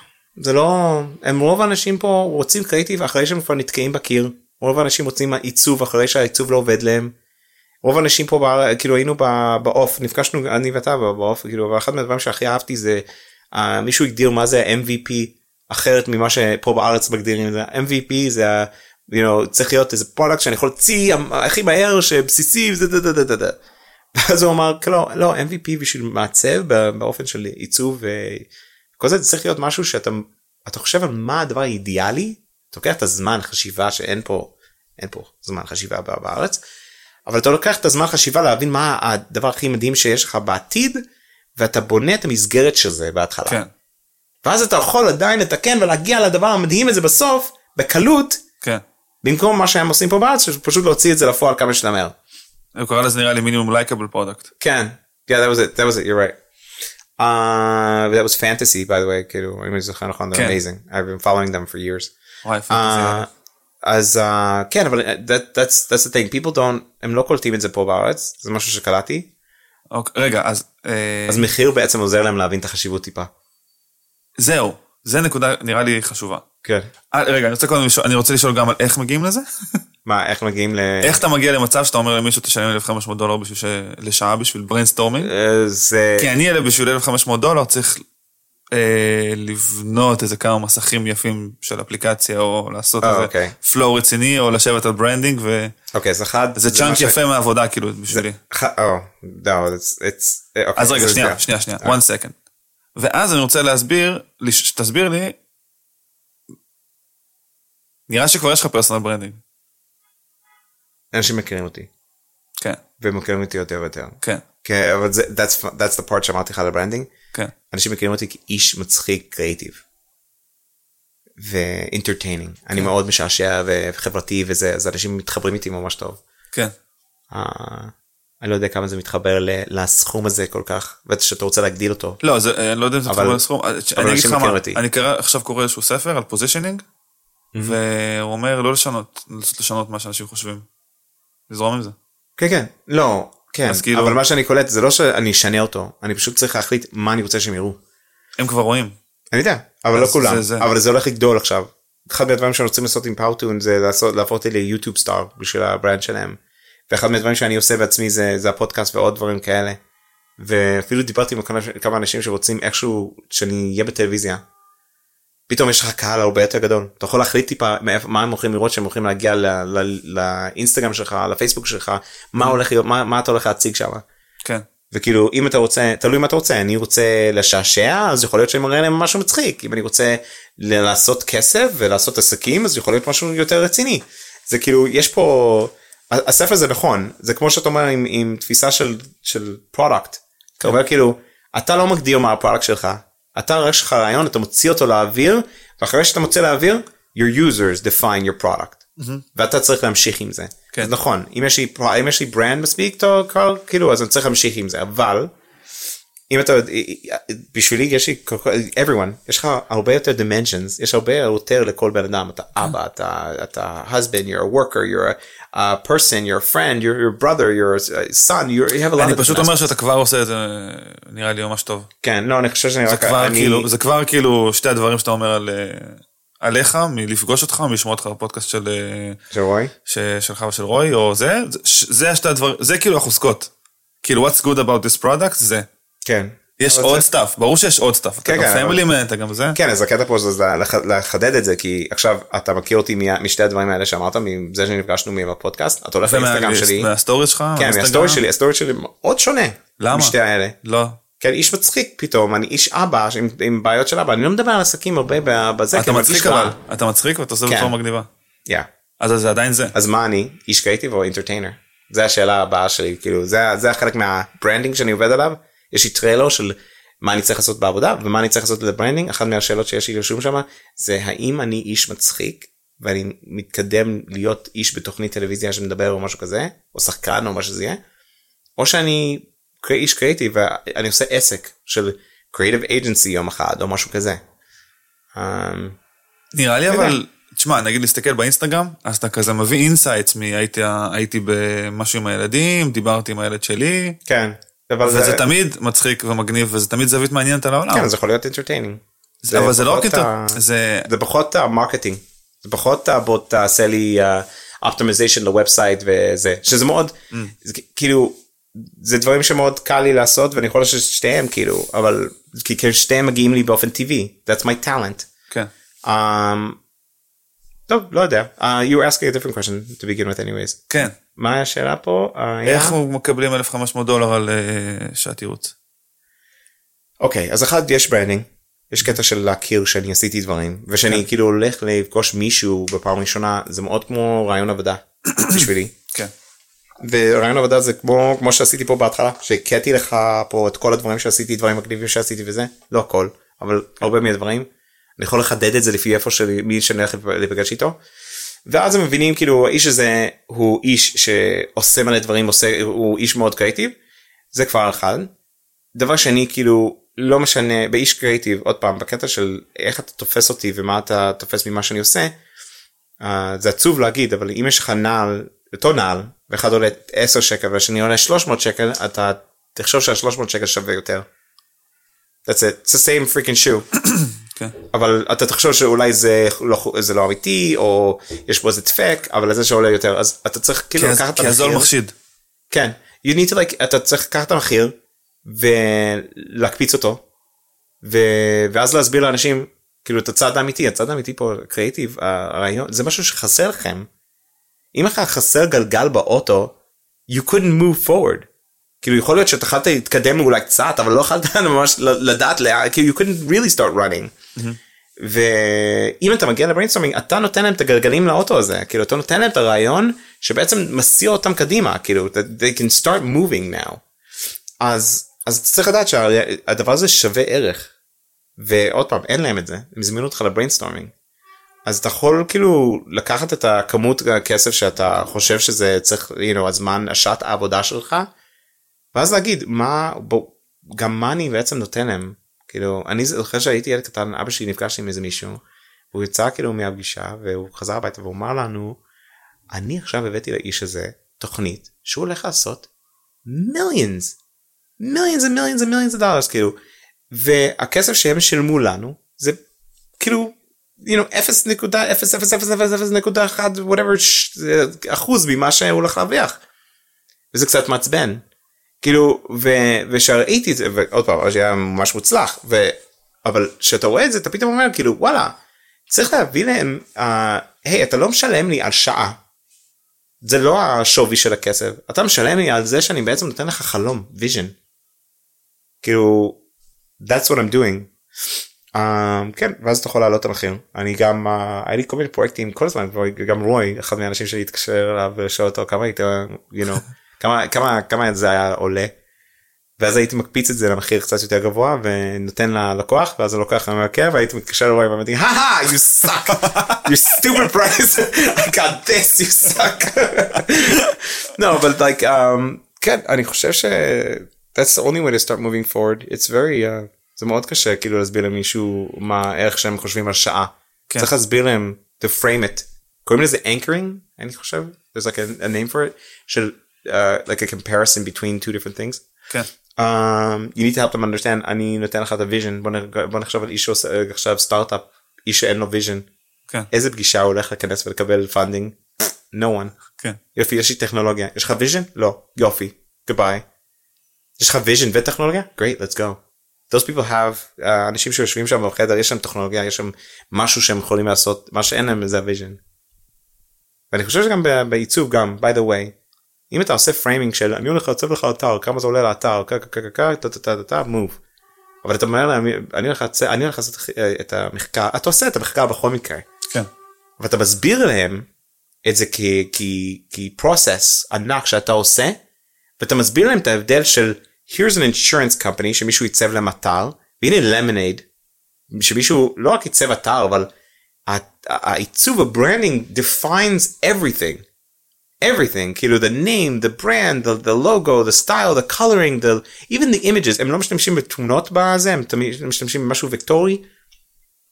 S1: זה לא הם רוב האנשים פה רוצים קריאיטיב אחרי שהם כבר נתקעים בקיר רוב האנשים רוצים עיצוב אחרי שהעיצוב לא עובד להם. רוב האנשים פה בארץ כאילו היינו בעוף נפגשנו אני ואתה בעוף כאילו ואחד מהדברים שהכי אהבתי זה uh, מישהו הגדיר מה זה MVP אחרת ממה שפה בארץ מגדירים זה MVP זה you know, צריך להיות איזה product שאני יכול להוציא הכי מהר שבסיסי וזה דה דה דה דה. ואז הוא אמר לא לא MVP בשביל מעצב באופן של עיצוב וכל זה צריך להיות משהו שאתה אתה חושב על מה הדבר האידיאלי אתה לוקח את הזמן חשיבה שאין פה אין פה זמן חשיבה בארץ אבל אתה לוקח את הזמן חשיבה להבין מה הדבר הכי מדהים שיש לך בעתיד ואתה בונה את המסגרת של זה בהתחלה.
S2: כן.
S1: ואז אתה יכול עדיין לתקן ולהגיע לדבר המדהים הזה בסוף בקלות
S2: כן.
S1: במקום מה שהם עושים פה בארץ שפשוט להוציא את זה לפועל כמה שיותר מהר.
S2: הוא קרא לזה נראה לי minimum likeable product.
S1: כן. Yeah, that was it, that was it, you're right. Uh, that was fantasy by the way, כאילו, אם אני זוכר נכון, they're
S2: כן.
S1: amazing. I've been following them for years.
S2: וואי, פנטזיה.
S1: אז uh, כן, אבל that, that's, that's the thing, people don't, הם לא קולטים את זה פה בארץ, זה משהו שקלטתי,
S2: אוקיי, רגע, אז אה,
S1: אז מחיר בעצם עוזר להם להבין את החשיבות טיפה.
S2: זהו, זה נקודה נראה לי חשובה.
S1: כן.
S2: אה, רגע, אני רוצה קודם לשאול, אני רוצה לשאול גם על איך מגיעים לזה.
S1: מה, איך מגיעים ל...
S2: איך אתה מגיע למצב שאתה אומר למישהו תשלם 1,500 דולר בשביל ש... לשעה בשביל brainstorming?
S1: אה, זה...
S2: כי אני אלה בשביל 1,500 דולר צריך אה, לבנות איזה כמה מסכים יפים של אפליקציה או לעשות
S1: אה,
S2: איזה
S1: אוקיי.
S2: flow רציני או לשבת על branding וזה
S1: אוקיי, אז אחד...
S2: chunk
S1: מה ש-
S2: יפה מהעבודה כאילו בשבילי.
S1: ח- או, לא, it's- it's- אה, אוקיי,
S2: אז רגע
S1: זה-
S2: שנייה
S1: זה-
S2: שנייה שנייה
S1: אה.
S2: one second. ואז אני רוצה להסביר שתסביר לי. נראה שכבר יש לך personal branding.
S1: אנשים מכירים אותי,
S2: כן
S1: ומכירים אותי יותר ויותר.
S2: כן
S1: כן, אבל זה, that's, that's the part שאמרתי לך על ה branding.
S2: כן
S1: אנשים מכירים אותי כאיש מצחיק קריאיטיב. ו entertaining. אני מאוד משעשע וחברתי וזה, אז אנשים מתחברים איתי ממש טוב.
S2: כן.
S1: אה, אני לא יודע כמה זה מתחבר ל- לסכום הזה כל כך, בטח שאתה רוצה להגדיל אותו.
S2: לא זה אה, לא יודע אם זה קורה לסכום. אה, אני אגיד
S1: אנשים
S2: לך מה
S1: מכירים אותי.
S2: אני קרא- עכשיו קורא איזשהו ספר על positioning. והוא אומר לא לשנות לשנות מה שאנשים חושבים. לזרום עם זה.
S1: כן כן, לא, כן,
S2: אז כאילו-
S1: אבל מה שאני קולט זה לא שאני אשנה אותו, אני פשוט צריך להחליט מה אני רוצה שהם יראו.
S2: הם כבר רואים.
S1: אני יודע, אבל לא כולם,
S2: זה- זה.
S1: אבל זה הולך לגדול עכשיו. אחד מהדברים שאני רוצה לעשות עם פאוטון זה לעשות, להפוך אותי ל YouTube star בשביל ה brand שלהם. ואחד מהדברים שאני עושה בעצמי זה, זה הפודקאסט ועוד דברים כאלה. ואפילו דיברתי עם כמה, כמה אנשים שרוצים איכשהו שאני אהיה בטלוויזיה. פתאום יש לך קהל הרבה יותר גדול. אתה יכול להחליט טיפה מה הם הולכים לראות שהם הולכים להגיע לאינסטגרם שלך, לפייסבוק שלך, מה הולך להיות, מה, מה אתה הולך להציג שם.
S2: כן.
S1: וכאילו אם אתה רוצה תלוי מה אתה רוצה אני רוצה לשעשע אז יכול להיות שאני מראה להם משהו מצחיק אם אני רוצה לעשות כסף ולעשות עסקים אז יכול להיות משהו יותר רציני. זה כאילו יש פה הספר זה נכון זה כמו שאתה אומר עם, עם תפיסה של של product. אתה אומר כאילו אתה לא מגדיר מה ה product שלך אתה יש לך רעיון אתה מוציא אותו לאוויר ואחרי שאתה מוציא לאוויר your users define your product ואתה צריך להמשיך עם זה.
S2: כן.
S1: אז נכון אם יש לי אם יש לי brand מספיק טוב כאילו אז אני צריך להמשיך עם זה אבל אם אתה בשבילי יש לי everyone יש לך הרבה יותר dimensions יש הרבה יותר לכל בן אדם אתה אבא אתה אתה husband you're a worker you're a, person you're a friend you're your brother you're a son you have a lot
S2: אני
S1: of
S2: פשוט
S1: different
S2: אומר. שאתה כבר עושה את זה נראה לי ממש טוב.
S1: כן לא אני חושב שאני רק אני
S2: כאילו זה כבר כאילו שתי הדברים שאתה אומר על אה, עליך מלפגוש אותך מלשמוע אותך בפודקאסט של אה,
S1: של רועי?
S2: ש- שלך ושל רוי או זה זה- זה השתי הדברים זה כאילו החוזקות. כאילו what's good about this product זה.
S1: כן.
S2: יש עוד
S1: זה-
S2: stuff ברור שיש עוד stuff. אתה
S1: כן,
S2: גם
S1: כן,
S2: פמילי מן אתה גם זה.
S1: כן אז הקטע פה זה לח- לחדד את זה כי עכשיו אתה מכיר אותי מה- משתי הדברים האלה שאמרת מזה שנפגשנו מהפודקאסט אתה הולך לאינסטגרם שלי
S2: מה story שלך.
S1: כן?
S2: מה
S1: story שלי ה story שלי מאוד שונה
S2: למה?
S1: משתי האלה
S2: לא.
S1: כן איש מצחיק פתאום אני איש אבא עם, עם בעיות של אבא אני לא מדבר על עסקים הרבה בזה
S2: אתה מצחיק. אבל אתה מצחיק ואתה עושה
S1: כן.
S2: בצורה מגניבה.
S1: Yeah.
S2: אז זה עדיין זה.
S1: אז מה אני איש קריאיטיב או entertainer זה השאלה הבאה שלי כאילו זה זה החלק מה branding שאני עובד עליו יש לי טריילר של מה אני צריך לעשות בעבודה ומה אני צריך לעשות ל branding אחת מהשאלות שיש לי רשום שם זה האם אני איש מצחיק ואני מתקדם להיות איש בתוכנית טלוויזיה שמדבר או משהו כזה או שחקן או מה שזה יהיה או שאני איש קריאיטיב ואני עושה עסק של creative agency יום אחד או משהו כזה. Um,
S2: נראה לי. אבל, תשמע, נגיד להסתכל באינסטגרם, אז אתה כזה מביא insights מהייתי הייתי במשהו עם הילדים, דיברתי עם הילד שלי,
S1: כן. אבל
S2: וזה תמיד מצחיק ומגניב, וזה תמיד זווית מעניינת על העולם.
S1: כן, זה יכול להיות entertaining.
S2: זה- אבל זה לא רק זה,
S1: זה פחות ה marketing. זה פחות בוא תעשה לי optimization ל website וזה שזה מאוד
S2: Mm.
S1: זה כאילו זה דברים שמאוד קל לי לעשות ואני יכול לעשות שתיהם כאילו אבל כי שתיהם מגיעים לי באופן טבעי that's my talent.
S2: כן.
S1: Um, טוב לא יודע uh, you were asking a different question to begin with anyways.
S2: כן.
S1: מה השאלה פה? Uh,
S2: איך הוא מקבלים 1500 דולר על אה, שעת ייעוץ?
S1: אוקיי אז אחד יש branding יש קטע של להכיר שאני עשיתי דברים ושאני כאילו הולך לפגוש מישהו בפעם ראשונה זה מאוד כמו ראיון עבודה בשבילי.
S2: כן.
S1: וראיון עבודה זה כמו כמו שעשיתי פה בהתחלה שחיכיתי לך פה את כל הדברים שעשיתי דברים מגניבים שעשיתי וזה לא הכל אבל הרבה מהדברים אני יכול לחדד את זה לפי איפה שלי מי שאני הולך להיפגש איתו. ואז הם מבינים כאילו האיש הזה הוא איש שעושה מלא דברים עושה הוא איש מאוד קריאיטיב זה כבר אחד. דבר שני כאילו לא משנה באיש קריאיטיב עוד פעם בקטע של איך אתה תופס אותי ומה אתה תופס ממה שאני עושה. Uh, זה עצוב להגיד אבל אם יש לך נעל אותו נעל ואחד עולה 10 שקל והשני עולה 300 שקל אתה תחשוב שה-300 שקל שווה יותר. That's it. It's the same freaking shoe.
S2: כן.
S1: אבל אתה תחשוב שאולי זה לא, זה לא אמיתי או יש בו איזה דפק אבל זה שעולה יותר אז אתה צריך כאילו
S2: כי
S1: לקחת את
S2: כי הזול
S1: המחיר.
S2: מחשיד.
S1: כן. You need to like אתה צריך לקחת את המחיר ולהקפיץ אותו ו... ואז להסביר לאנשים כאילו את הצד האמיתי הצד האמיתי פה קריאיטיב הרעיון זה משהו שחסר לכם. אם לך חסר גלגל באוטו you couldn't move forward. כאילו יכול להיות שאתה יכולת להתקדם אולי קצת אבל לא יכולת ממש לדעת לאן כאילו you couldn't really start running. ואם אתה מגיע ל brainstorming אתה נותן להם את הגלגלים לאוטו הזה כאילו אתה נותן להם את הרעיון שבעצם מסיע אותם קדימה כאילו they can start moving now. אז אז צריך לדעת שהדבר הזה שווה ערך. ועוד פעם אין להם את זה הם הזמינו אותך ל brainstorming. אז אתה יכול כאילו לקחת את הכמות הכסף שאתה חושב שזה צריך you know, הזמן השעת העבודה שלך ואז להגיד מה בוא, גם מה אני בעצם נותן להם כאילו אני זוכר שהייתי ילד קטן אבא שלי נפגשתי עם איזה מישהו הוא יצא כאילו מהפגישה והוא חזר הביתה והוא אמר לנו אני עכשיו הבאתי לאיש הזה תוכנית שהוא הולך לעשות millions millions ו millions ו millions dollars כאילו והכסף שהם שילמו לנו זה כאילו you know 0.00000.1 whatever אחוז ממה שהוא הולך להרוויח. וזה קצת מעצבן. כאילו ו, ושראיתי את זה ועוד פעם זה היה ממש מוצלח ו, אבל כשאתה רואה את זה אתה פתאום אומר כאילו וואלה צריך להביא להם אה, היי אתה לא משלם לי על שעה. זה לא השווי של הכסף אתה משלם לי על זה שאני בעצם נותן לך חלום vision. כאילו that's what I'm doing. Um, כן ואז אתה יכול להעלות את המחיר אני גם uh, היה לי כל מיני פרויקטים כל הזמן גם רוי אחד מהאנשים שלי התקשר אליו ושאל אותו כמה היית you know כמה כמה כמה זה היה עולה. ואז הייתי מקפיץ את זה למחיר קצת יותר גבוה ונותן ללקוח ואז הלקוח אומר כן והייתי מתקשר לרוי ואמרתי הא you suck you stupid price I got this you suck. no but like um, כן אני חושב ש that's the only way to start moving forward it's very uh, זה מאוד קשה כאילו להסביר למישהו מה הערך שהם חושבים על שעה.
S2: כן.
S1: צריך להסביר להם to frame it. קוראים לזה anchoring אני חושב there's like a, a name for it של uh, like a comparison between two different things.
S2: כן.
S1: Um, you need to help them understand אני נותן לך את הvision בוא, נחשוב על איש שעושה עכשיו סטארט-אפ איש שאין לו vision
S2: כן.
S1: איזה פגישה הוא הולך להיכנס ולקבל funding no one.
S2: כן.
S1: יופי יש לי טכנולוגיה. יש לך vision? לא. יופי. Goodbye. יש לך vision וטכנולוגיה? Great let's go. Those people have uh, אנשים שיושבים שם בחדר יש שם טכנולוגיה יש שם משהו שהם יכולים לעשות. מה שאין להם זה ה vision. ואני חושב שגם בעיצוב גם by the way אם אתה עושה framing של אני הולך לעצב לך אתר כמה זה עולה לאתר move. אבל אתה אומר להם אני הולך לעשות אה, את המחקר אתה עושה את המחקר בכל מקרה.
S2: כן.
S1: ואתה מסביר להם את זה כ- כ- כ-process ענק שאתה עושה ואתה מסביר להם את ההבדל של here's an insurance company שמישהו עיצב להם אתר והנה lemonade שמישהו לא רק עיצב אתר אבל העיצוב ה branding defines everything everything כאילו the name the brand the, the logo the style the coloring the even the images הם לא משתמשים בתמונות בזה הם תמיד משתמשים במשהו וקטורי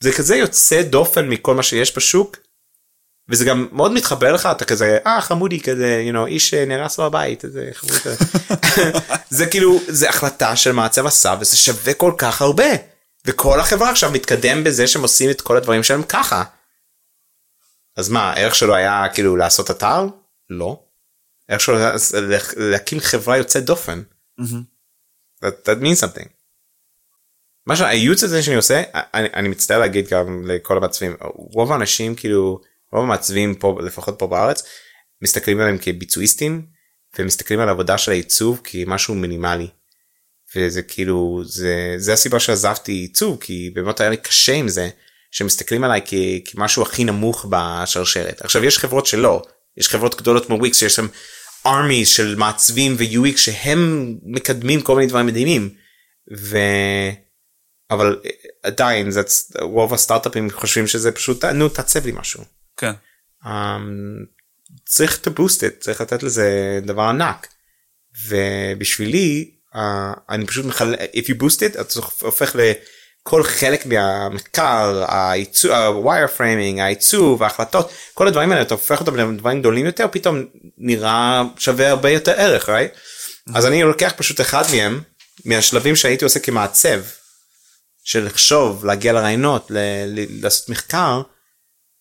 S1: זה כזה יוצא דופן מכל מה שיש בשוק וזה גם מאוד מתחבר לך אתה כזה אה חמודי כזה you know, איש נהרס לו הבית זה זה כאילו זה החלטה של מעצב עשה וזה שווה כל כך הרבה וכל החברה עכשיו מתקדם בזה שהם עושים את כל הדברים שלהם ככה. אז מה הערך שלו היה כאילו לעשות אתר? לא. שלו היה להקים חברה יוצאת דופן. Mm-hmm. that, that means something. מה שהייעוץ הזה שאני עושה אני, אני מצטער להגיד גם לכל המעצבים רוב האנשים כאילו רוב המעצבים פה לפחות פה בארץ מסתכלים עליהם כביצועיסטים ומסתכלים על העבודה של העיצוב כמשהו מינימלי. וזה כאילו זה זה הסיבה שעזבתי עיצוב כי באמת היה לי קשה עם זה שמסתכלים עליי כ, כמשהו הכי נמוך בשרשרת עכשיו יש חברות שלא יש חברות גדולות כמו וויקס שיש שם ארמי של מעצבים ו-UX שהם מקדמים כל מיני דברים מדהימים. ו... אבל עדיין זה רוב הסטארט-אפים חושבים שזה פשוט נו תעצב לי משהו.
S2: כן.
S1: Um, צריך to boost it צריך לתת לזה דבר ענק. ובשבילי uh, אני פשוט מחלק if you boost it אתה הופך לכל חלק מהמחקר ה-wire framing העיצוב ההחלטות כל הדברים האלה אתה הופך אותם לדברים גדולים יותר פתאום נראה שווה הרבה יותר ערך right? אז אני לוקח פשוט אחד מהם מהשלבים שהייתי עושה כמעצב של לחשוב להגיע לרעיונות לעשות מחקר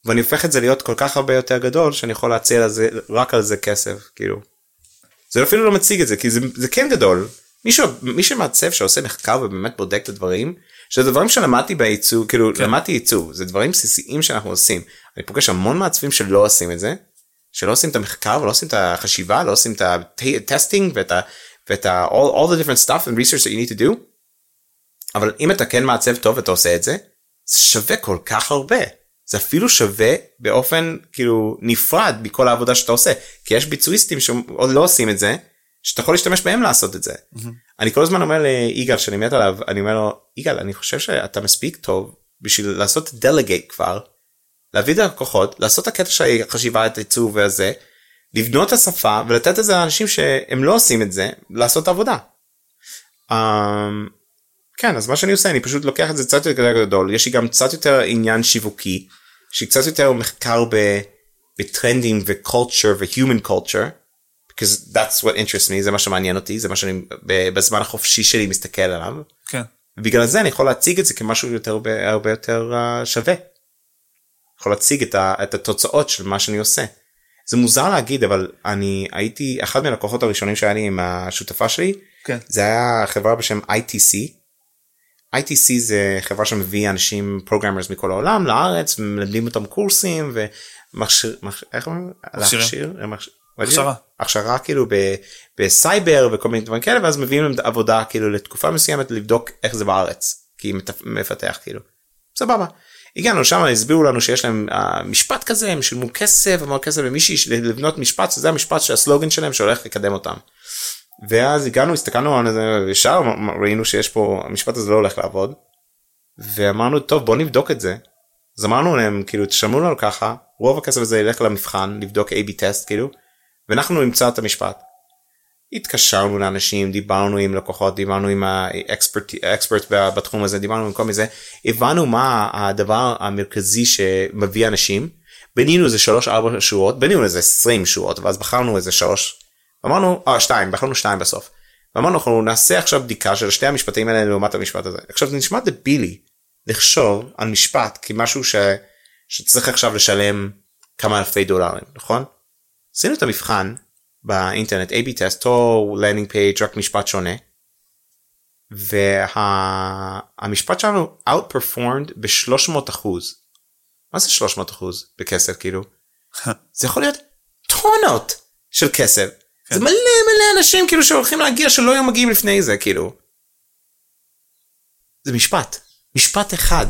S1: ואני הופך את זה להיות כל כך הרבה יותר גדול שאני יכול להציע לזה רק על זה כסף כאילו. זה אפילו לא מציג את זה כי זה, זה כן גדול מישהו מי שמעצב שעושה מחקר ובאמת בודק את הדברים שזה דברים שלמדתי בעיצוב כאילו כן. למדתי עיצוב זה דברים בסיסיים שאנחנו עושים. אני פוגש המון מעצבים שלא עושים את זה שלא עושים את המחקר ולא עושים את החשיבה לא עושים את הטסטינג ואת ה... ואת ה... all, all the different stuff and research that you need to do. אבל אם אתה כן מעצב טוב ואתה עושה את זה זה שווה כל כך הרבה. זה אפילו שווה באופן כאילו נפרד מכל העבודה שאתה עושה. כי יש ביצועיסטים שעוד לא עושים את זה שאתה יכול להשתמש בהם לעשות את זה. Mm-hmm. אני כל הזמן אומר ליגאל שאני מת עליו אני אומר לו יגאל אני חושב שאתה מספיק טוב בשביל לעשות דלגייט כבר להביא את הלקוחות לעשות את הקטע של החשיבה את העיצוב וזה לבנות את השפה ולתת את זה לאנשים שהם לא עושים את זה לעשות את העבודה. Um, כן אז מה שאני עושה אני פשוט לוקח את זה קצת יותר גדול יש לי גם קצת יותר עניין שיווקי שקצת יותר מחקר בטרנדים וקולצ'ר והיומן קולצ'ר. Because that's what interests me זה מה שמעניין אותי זה מה שאני בזמן החופשי שלי מסתכל עליו.
S2: כן.
S1: ובגלל זה אני יכול להציג את זה כמשהו יותר הרבה יותר uh, שווה. יכול להציג את, ה, את התוצאות של מה שאני עושה. זה מוזר להגיד אבל אני הייתי אחד מהלקוחות הראשונים שהיה לי עם השותפה שלי
S2: כן.
S1: זה היה חברה בשם ITC ITC זה חברה שמביא אנשים programmers מכל העולם לארץ ומלמדים אותם קורסים ומכשיר איך אומרים? להכשיר?
S2: הכשרה.
S1: הכשרה כאילו ב, בסייבר וכל מיני דברים כאלה ואז מביאים להם עבודה כאילו לתקופה מסוימת לבדוק איך זה בארץ כי מפתח כאילו סבבה. הגענו שם הסבירו לנו שיש להם uh, משפט כזה הם שילמו כסף אמרו כסף למישהי לבנות משפט זה המשפט שהסלוגן שלהם שהולך לקדם אותם. ואז הגענו הסתכלנו על זה ישר ראינו שיש פה המשפט הזה לא הולך לעבוד. ואמרנו טוב בוא נבדוק את זה. אז אמרנו להם כאילו תשלמו לנו ככה רוב הכסף הזה ילך למבחן לבדוק A-B טסט כאילו ואנחנו נמצא את המשפט. התקשרנו לאנשים דיברנו עם לקוחות דיברנו עם האקספרט בתחום הזה דיברנו עם כל מיני זה הבנו מה הדבר המרכזי שמביא אנשים בנינו איזה שלוש ארבע שורות בנינו איזה 20 שורות ואז בחרנו איזה שלוש אמרנו אה שתיים בחרנו שתיים בסוף. ואמרנו אנחנו נעשה עכשיו בדיקה של שתי המשפטים האלה לעומת המשפט הזה עכשיו זה נשמע דבילי לחשוב על משפט כמשהו ש... שצריך עכשיו לשלם כמה אלפי דולרים נכון? עשינו את המבחן באינטרנט A-B test או landing page רק משפט שונה. והמשפט וה... שלנו outperformed ב-300 אחוז. מה זה 300 אחוז בכסף כאילו? זה יכול להיות טונות של כסף. כן. זה מלא מלא אנשים כאילו שהולכים להגיע שלא היו מגיעים לפני זה כאילו. זה משפט. משפט אחד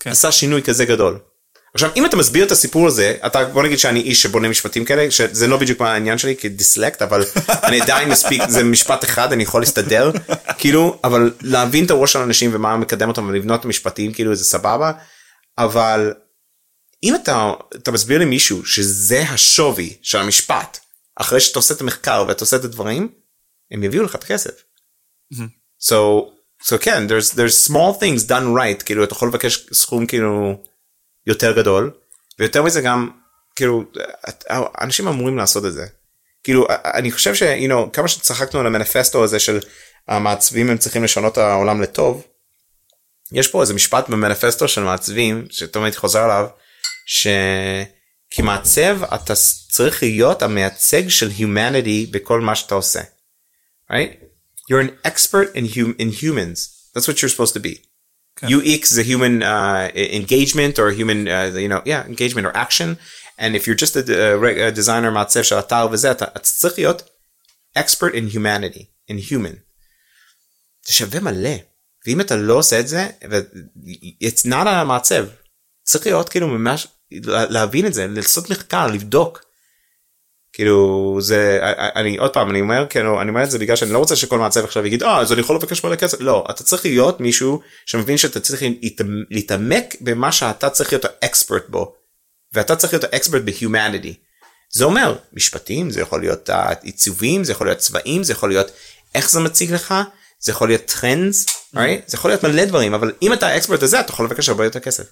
S1: כן. עשה שינוי כזה גדול. עכשיו אם אתה מסביר את הסיפור הזה אתה בוא נגיד שאני איש שבונה משפטים כאלה שזה לא בדיוק מה העניין שלי כדיסלקט אבל אני עדיין מספיק זה משפט אחד אני יכול להסתדר. כאילו אבל להבין את הראש של אנשים ומה מקדם אותם ולבנות את המשפטים כאילו זה סבבה. אבל אם אתה אתה מסביר למישהו שזה השווי של המשפט אחרי שאתה עושה את המחקר ואתה עושה את הדברים הם יביאו לך את הכסף. so so כן there's there's small things done right כאילו אתה יכול לבקש סכום כאילו יותר גדול ויותר מזה גם כאילו אנשים אמורים לעשות את זה. כאילו אני חושב ש you know, כמה שצחקנו על המניפסטו הזה של המעצבים הם צריכים לשנות את העולם לטוב. יש פה איזה משפט במניפסטו של מעצבים שתמיד חוזר עליו שכמעצב אתה צריך להיות המייצג של humanity בכל מה שאתה עושה. right? You're an expert in, hum in humans. That's what you're supposed to be. Okay. UX a human uh, engagement or human, uh, you know, yeah, engagement or action. And if you're just a, a, a designer מעצב של אתר וזה, אתה צריך להיות expert in humanity, in human. זה שווה מלא. ואם אתה לא עושה את זה, it's not המעצב. צריך להיות כאילו ממש, להבין את זה, לעשות מחקר, לבדוק. כאילו זה אני עוד פעם אני אומר כאילו אני אומר את זה בגלל שאני לא רוצה שכל מעצב עכשיו יגיד אה אז אני יכול לבקש מלא כסף לא אתה צריך להיות מישהו שמבין שאתה צריך להתעמק במה שאתה צריך להיות ה expert בו ואתה צריך להיות ה expert ב humanity. זה אומר משפטים זה יכול להיות עיצובים זה יכול להיות צבעים זה יכול להיות איך זה מציג לך זה יכול להיות trends right? זה יכול להיות מלא דברים אבל אם אתה האקספרט הזה אתה יכול לבקש הרבה יותר כסף.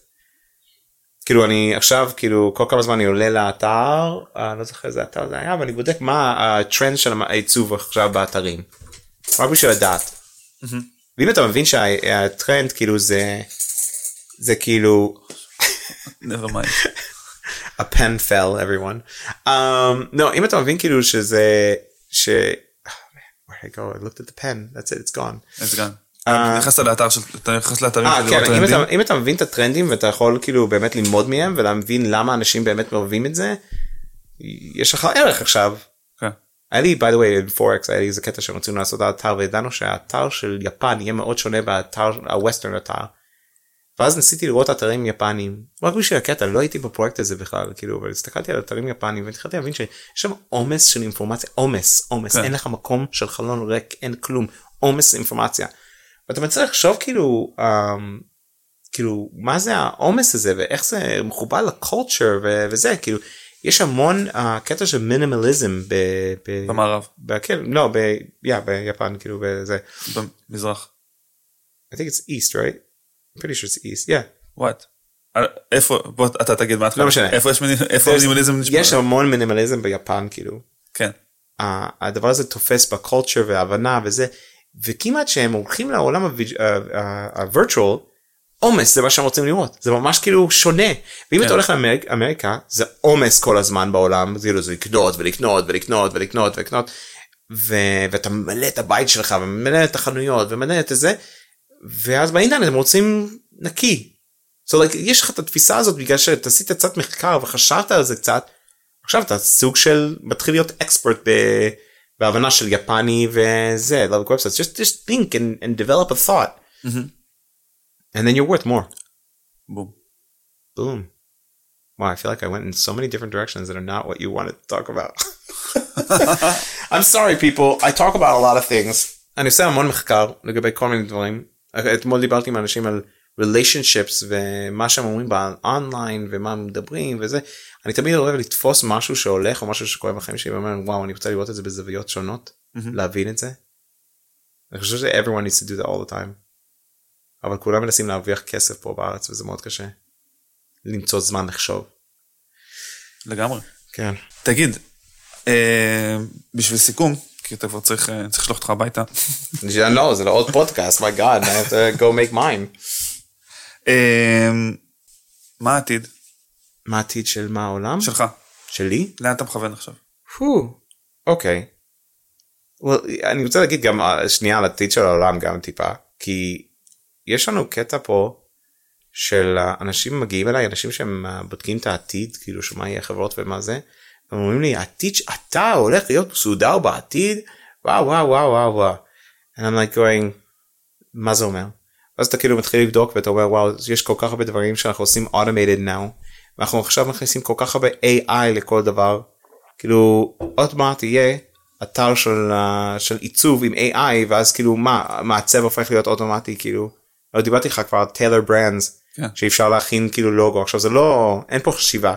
S1: כאילו אני עכשיו כאילו כל כמה זמן אני עולה לאתר אני לא זוכר איזה אתר זה היה ואני בודק מה הטרנד של העיצוב עכשיו באתרים. רק בשביל לדעת. ואם אתה מבין שהטרנד כאילו זה זה כאילו.
S2: never mind.
S1: a pen fell everyone. Um, no אם אתה מבין כאילו שזה ש... where I go I looked at the pen that's it it's gone.
S2: it's gone. נכנסת לאתר של אתה נכנס לאתרים
S1: של כן, אם אתה, אם אתה מבין את הטרנדים ואתה יכול כאילו באמת ללמוד מהם ולהבין למה אנשים באמת אוהבים את זה יש לך ערך עכשיו.
S2: כן.
S1: היה לי by the way פורקס היה לי איזה קטע שרצינו לעשות האתר וידענו שהאתר של יפן יהיה מאוד שונה באתר הווסטרן אתר. ואז ניסיתי לראות אתרים יפניים רק בשביל הקטע לא הייתי בפרויקט הזה בכלל כאילו אבל הסתכלתי על אתרים יפניים והתחלתי להבין שיש שם עומס של אינפורמציה עומס עומס כן. אין לך מקום של חלון ריק אין כלום עומס אינפורמציה. ואתה מנסה לחשוב כאילו um, כאילו מה זה העומס הזה ואיך זה מחובר לקולצ'ר וזה כאילו יש המון uh, קטע של מינימליזם ב,
S2: ב, במערב
S1: ב, כן, לא ב, yeah, ביפן כאילו בזה
S2: במזרח.
S1: I think it's east right? I'm pretty sure it's east yeah.
S2: what? איפה בוא אתה תגיד מה
S1: לא משנה
S2: איפה יש איפה מינימליזם
S1: יש המון מינימליזם ביפן כאילו
S2: כן
S1: uh, הדבר הזה תופס בקולצ'ר והבנה וזה וכמעט שהם הולכים לעולם הווירטואל עומס זה מה שהם רוצים לראות. זה ממש כאילו שונה. ואם אתה הולך לאמריקה זה עומס כל הזמן בעולם כאילו זה לקנות ולקנות ולקנות ולקנות ולקנות ואתה ממלא את הבית שלך וממלא את החנויות וממלא את זה ואז באינטרנט הם רוצים נקי. So like, יש לך את התפיסה הזאת בגלל שאתה עשית קצת מחקר וחשבת על זה קצת עכשיו אתה סוג של מתחיל להיות אקספרט ב... בהבנה של יפני וזה, like websites, just, just think and, and develop a thought.
S2: Mm-hmm.
S1: And then you're worth more.
S2: Boom.
S1: Boom. Wow, I feel like I went in so many different directions that are not what you wanted to talk about. I'm sorry people, I talk about a lot of things. אני עושה המון מחקר לגבי כל מיני דברים. אתמול דיברתי עם אנשים על relationships ומה שהם אומרים באונליין ומה הם מדברים וזה אני תמיד אוהב לתפוס משהו שהולך או משהו שקורה בחיים שלי ואומר וואו אני רוצה לראות את זה בזוויות שונות mm-hmm. להבין את זה. אני חושב ש everyone needs to do that all the time. אבל כולם מנסים להרוויח כסף פה בארץ וזה מאוד קשה. למצוא זמן לחשוב.
S2: לגמרי.
S1: כן.
S2: תגיד אה, בשביל סיכום כי אתה כבר צריך אה, צריך לשלוח אותך הביתה.
S1: לא זה לא עוד פודקאסט my god I have to go make mine.
S2: אה, מה העתיד?
S1: מה העתיד של מה העולם?
S2: שלך.
S1: שלי?
S2: לאן אתה מכוון עכשיו?
S1: אוקיי. אני רוצה להגיד גם אה, שנייה על העתיד של העולם גם טיפה כי יש לנו קטע פה של אנשים מגיעים אליי אנשים שהם בודקים את העתיד כאילו שמה יהיה חברות ומה זה. הם אומרים לי העתיד אתה הולך להיות מסודר בעתיד וואו וואו וואו וואו וואו. And I'm like going מה זה אומר? אז אתה כאילו מתחיל לבדוק ואתה אומר וואו יש כל כך הרבה דברים שאנחנו עושים automated now ואנחנו עכשיו מכניסים כל כך הרבה AI לכל דבר כאילו עוד מעט יהיה אתר של, uh, של עיצוב עם AI ואז כאילו מה מעצב הופך להיות אוטומטי כאילו לא דיברתי לך כבר על טיילר ברנדס
S2: כן.
S1: שאפשר להכין כאילו לוגו עכשיו זה לא אין פה חשיבה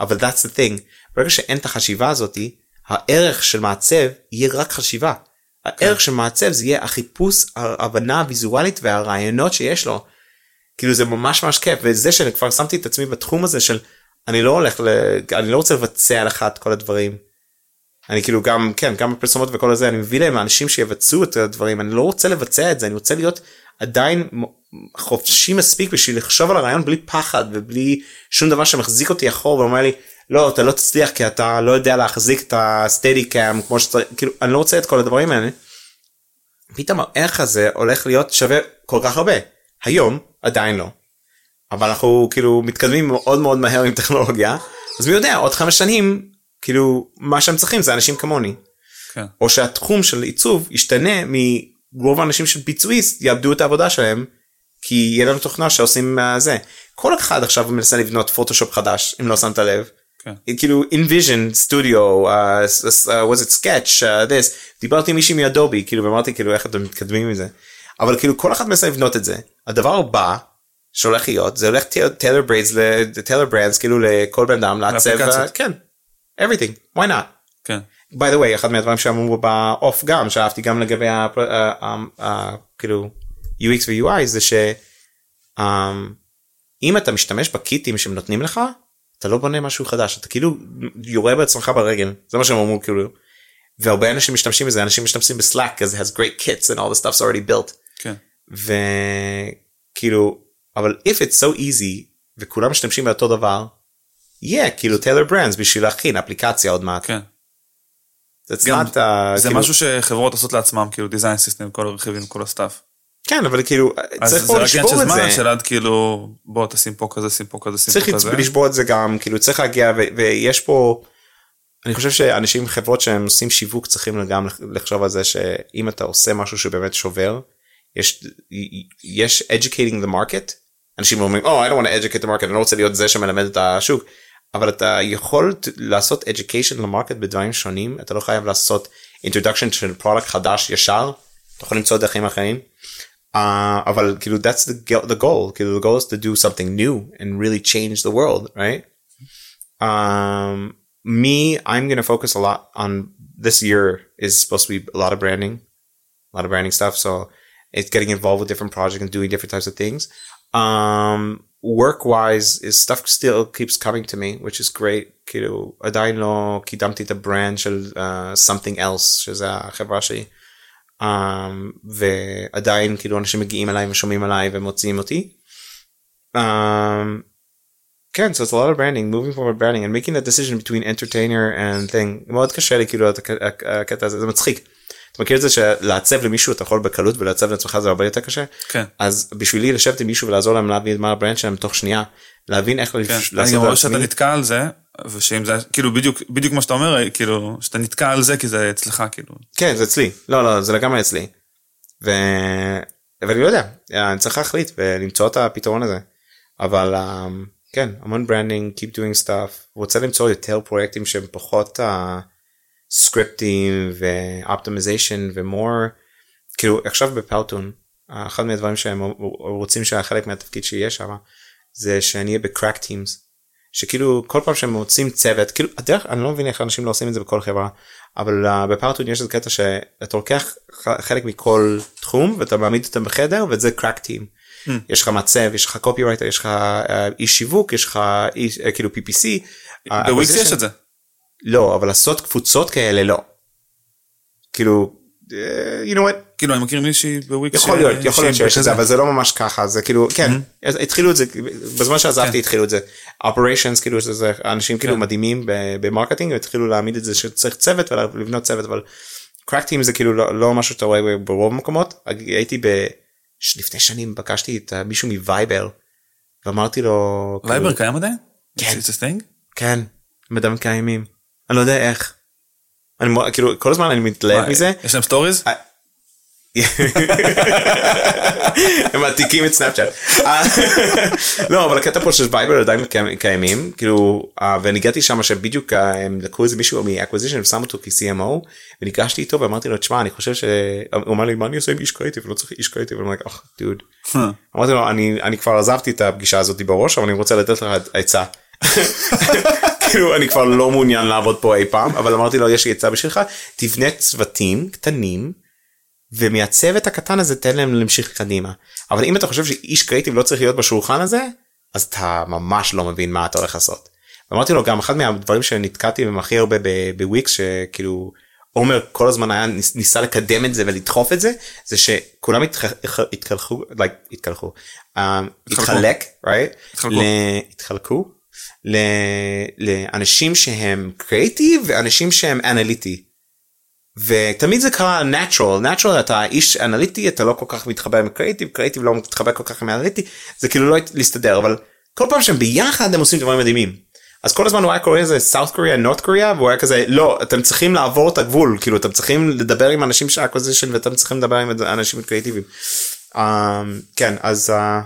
S1: אבל that's the thing ברגע שאין את החשיבה הזאתי הערך של מעצב יהיה רק חשיבה. הערך של מעצב זה יהיה החיפוש ההבנה הוויזואלית והרעיונות שיש לו. כאילו זה ממש ממש כיף וזה שאני כבר שמתי את עצמי בתחום הזה של אני לא הולך ל... אני לא רוצה לבצע לך את כל הדברים. אני כאילו גם כן גם בפרסומות וכל הזה אני מביא להם אנשים שיבצעו את הדברים אני לא רוצה לבצע את זה אני רוצה להיות עדיין חופשי מספיק בשביל לחשוב על הרעיון בלי פחד ובלי שום דבר שמחזיק אותי אחור ואומר לי לא אתה לא תצליח כי אתה לא יודע להחזיק את הסטדי קאם כמו שצריך כאילו אני לא רוצה את כל הדברים האלה. פתאום הערך הזה הולך להיות שווה כל כך הרבה היום עדיין לא. אבל אנחנו כאילו מתקדמים מאוד מאוד מהר עם טכנולוגיה אז מי יודע עוד חמש שנים כאילו מה שהם צריכים זה אנשים כמוני.
S2: כן.
S1: או שהתחום של עיצוב ישתנה מרוב האנשים של ביצועיסט יאבדו את העבודה שלהם כי יהיה לנו תוכנה שעושים זה כל אחד עכשיו מנסה לבנות פוטושופ חדש אם לא שמת לב.
S2: כן.
S1: כאילו invision studio uh, uh, was it sketch uh, this דיברתי עם מישהי מאדובי כאילו ואמרתי כאילו איך אתם מתקדמים עם זה אבל כאילו כל אחד מנסה לבנות את זה. הדבר הבא שהולך להיות זה הולך טיילר בריידס לטיילר ברנדס כאילו לכל בן אדם לעצב כן. Everything. Why not?
S2: כן.
S1: by the way אחד מהדברים שאמרו באוף גם שאהבתי גם לגבי כאילו UX ו-UI זה שאם אתה משתמש בקיטים שהם נותנים לך אתה לא בונה משהו חדש. אתה כאילו יורה בעצמך ברגל. זה מה שהם אמרו כאילו. והרבה אנשים משתמשים בזה. אנשים משתמשים בסלאק אז it has great kits and all the stuff's already built
S2: כן.
S1: וכאילו אבל if it's so easy וכולם משתמשים באותו דבר יהיה כאילו טיילר ברנדס בשביל להכין אפליקציה עוד מעט.
S2: כן. גם
S1: not, uh,
S2: זה
S1: כאילו-
S2: משהו שחברות עושות לעצמם כאילו דיזיין סיסטם כל הרכיבים כל הסטאפ.
S1: כן אבל כאילו
S2: אז
S1: צריך
S2: זה
S1: פה
S2: רק עניין
S1: לשבור
S2: של
S1: את
S2: זמן
S1: זה.
S2: של עד כאילו בוא תשים פה כזה שים פה כזה שים
S1: צריך
S2: פה כזה.
S1: לשבור את זה גם כאילו צריך להגיע ויש פה. אני חושב שאנשים חברות שהם עושים שיווק צריכים גם לחשוב על זה שאם אתה עושה משהו שבאמת שובר יש יש educating the market אנשים אומרים oh I don't want to educate the market אני לא רוצה להיות זה שמלמד את השוק אבל אתה יכול ת- לעשות education למרקט בדברים שונים אתה לא חייב לעשות introduction של פרודקט חדש ישר אתה יכול למצוא דרכים אחרים. Uh, אבל כאילו that's the, go- the goal כאילו the goal is to do something new and really change the world right um me i'm gonna focus a lot on this year is supposed to be a lot of branding a lot of branding stuff so it's getting involved with different projects and doing different types of things um work wise is stuff still keeps coming to me which is great כאילו עדיין לא קידמתי את הברנד של uh, something else שזה החברה שלי um, ועדיין כאילו אנשים מגיעים אליי ושומעים עליי ומוציאים אותי. Um, כן, so it's a lot of branding, moving forward branding and making that decision between entertainer and thing. מאוד קשה לי כאילו הק- הק- הקטע הזה, זה מצחיק. אתה מכיר את זה שלעצב למישהו אתה יכול בקלות ולעצב לעצמך זה הרבה יותר קשה?
S2: כן.
S1: אז בשבילי לשבת עם מישהו ולעזור להם להבין מה ה brand שלהם תוך שנייה, להבין איך
S2: כן.
S1: לעשות
S2: אני גם רואה שאתה. נתקע על זה ושאם זה כאילו בדיוק בדיוק מה שאתה אומר כאילו שאתה נתקע על זה כי זה אצלך כאילו.
S1: כן זה אצלי לא לא זה לגמרי אצלי. ו... ואני לא יודע אני צריך להחליט ולמצוא את הפתרון הזה אבל um, כן המון ברנדינג keep doing stuff רוצה למצוא יותר פרויקטים שהם פחות uh, סקריפטים ואופטימיזיישן ומור כאילו עכשיו בפאוטון אחד מהדברים שהם רוצים שהחלק מהתפקיד שיהיה שם זה שאני אהיה ב crack teams שכאילו כל פעם שהם מוצאים צוות כאילו הדרך אני לא מבין איך אנשים לא עושים את זה בכל חברה אבל uh, בפאוטון יש את הקטע שאתה לוקח חלק מכל תחום ואתה מעמיד אותם בחדר וזה crack team.
S2: Hmm.
S1: יש לך מעצב יש לך קופי רייטר יש לך uh, איש שיווק יש לך איש uh, כאילו PPC.
S2: בוויקס. יש את זה.
S1: לא אבל לעשות קבוצות כאלה לא. כאילו uh, you know what
S2: כאילו אני מכיר מישהי בוויקס.
S1: יכול להיות יכול להיות שיש את זה. אבל זה לא ממש ככה זה כאילו כן אז התחילו את זה בזמן שעזבתי
S2: כן.
S1: התחילו את זה operations כאילו שזה אנשים כאילו
S2: כן.
S1: מדהימים ב marketing התחילו להעמיד את זה שצריך צוות ולבנות צוות אבל crack team זה כאילו לא, לא משהו שאתה רואה ברוב המקומות הייתי לפני שנים פגשתי את אה, מישהו מווייבר ואמרתי לו כאילו,
S2: וייבר קיים עדיין?
S1: כן. כן עדיין קיימים אני לא יודע איך. אני כאילו כל הזמן אני מתלהב מזה
S2: יש להם סטוריז?
S1: אה, הם מעתיקים את סנאפצ'אט. אה, לא אבל הקטע פה של וייבר עדיין קיימים- כאילו אה, ואני הגעתי שם שבדיוק הם לקחו איזה מישהו מ acquisition ושמו אותו כ-CMO וניגשתי איתו ואמרתי לו תשמע אני חושב שהוא אמר לי מה אני עושה עם איש קריאיטיב לא צריך איש דוד. אמרתי לו אני כבר עזבתי את הפגישה הזאת בראש אבל אני רוצה לתת לך עצה. כאילו אני כבר לא מעוניין לעבוד פה אי פעם אבל אמרתי לו יש לי עצה בשבילך תבנה צוותים קטנים ומהצוות הקטן הזה תן להם להמשיך קדימה. אבל אם אתה חושב שאיש קריאיטיב לא צריך להיות בשולחן הזה אז אתה ממש לא מבין מה אתה הולך לעשות. אמרתי לו גם אחד מהדברים שנתקעתי בהם הכי הרבה בוויקס שכאילו עומר כל הזמן היה ניס- ניסה לקדם את זה ולדחוף את זה זה שכולם התח- התקלחו like, התקלחו. um, התחלק right?
S2: התחלקו.
S1: התחלקו לאנשים שהם קריאיטיב ואנשים שהם אנליטי. ותמיד זה קרה natural natural אתה איש אנליטי אתה לא כל כך מתחבר עם קריאיטיב קריאיטיב לא מתחבר כל כך עם אנליטי זה כאילו לא להסתדר אבל כל פעם שהם ביחד הם עושים דברים מדהימים. אז כל הזמן הוא היה קורא לזה South Korea North Korea והוא היה כזה לא אתם צריכים לעבור את הגבול כאילו אתם צריכים לדבר עם אנשים של acquisition ואתם צריכים לדבר עם אנשים קריאיטיביים. Um, כן אז. Uh,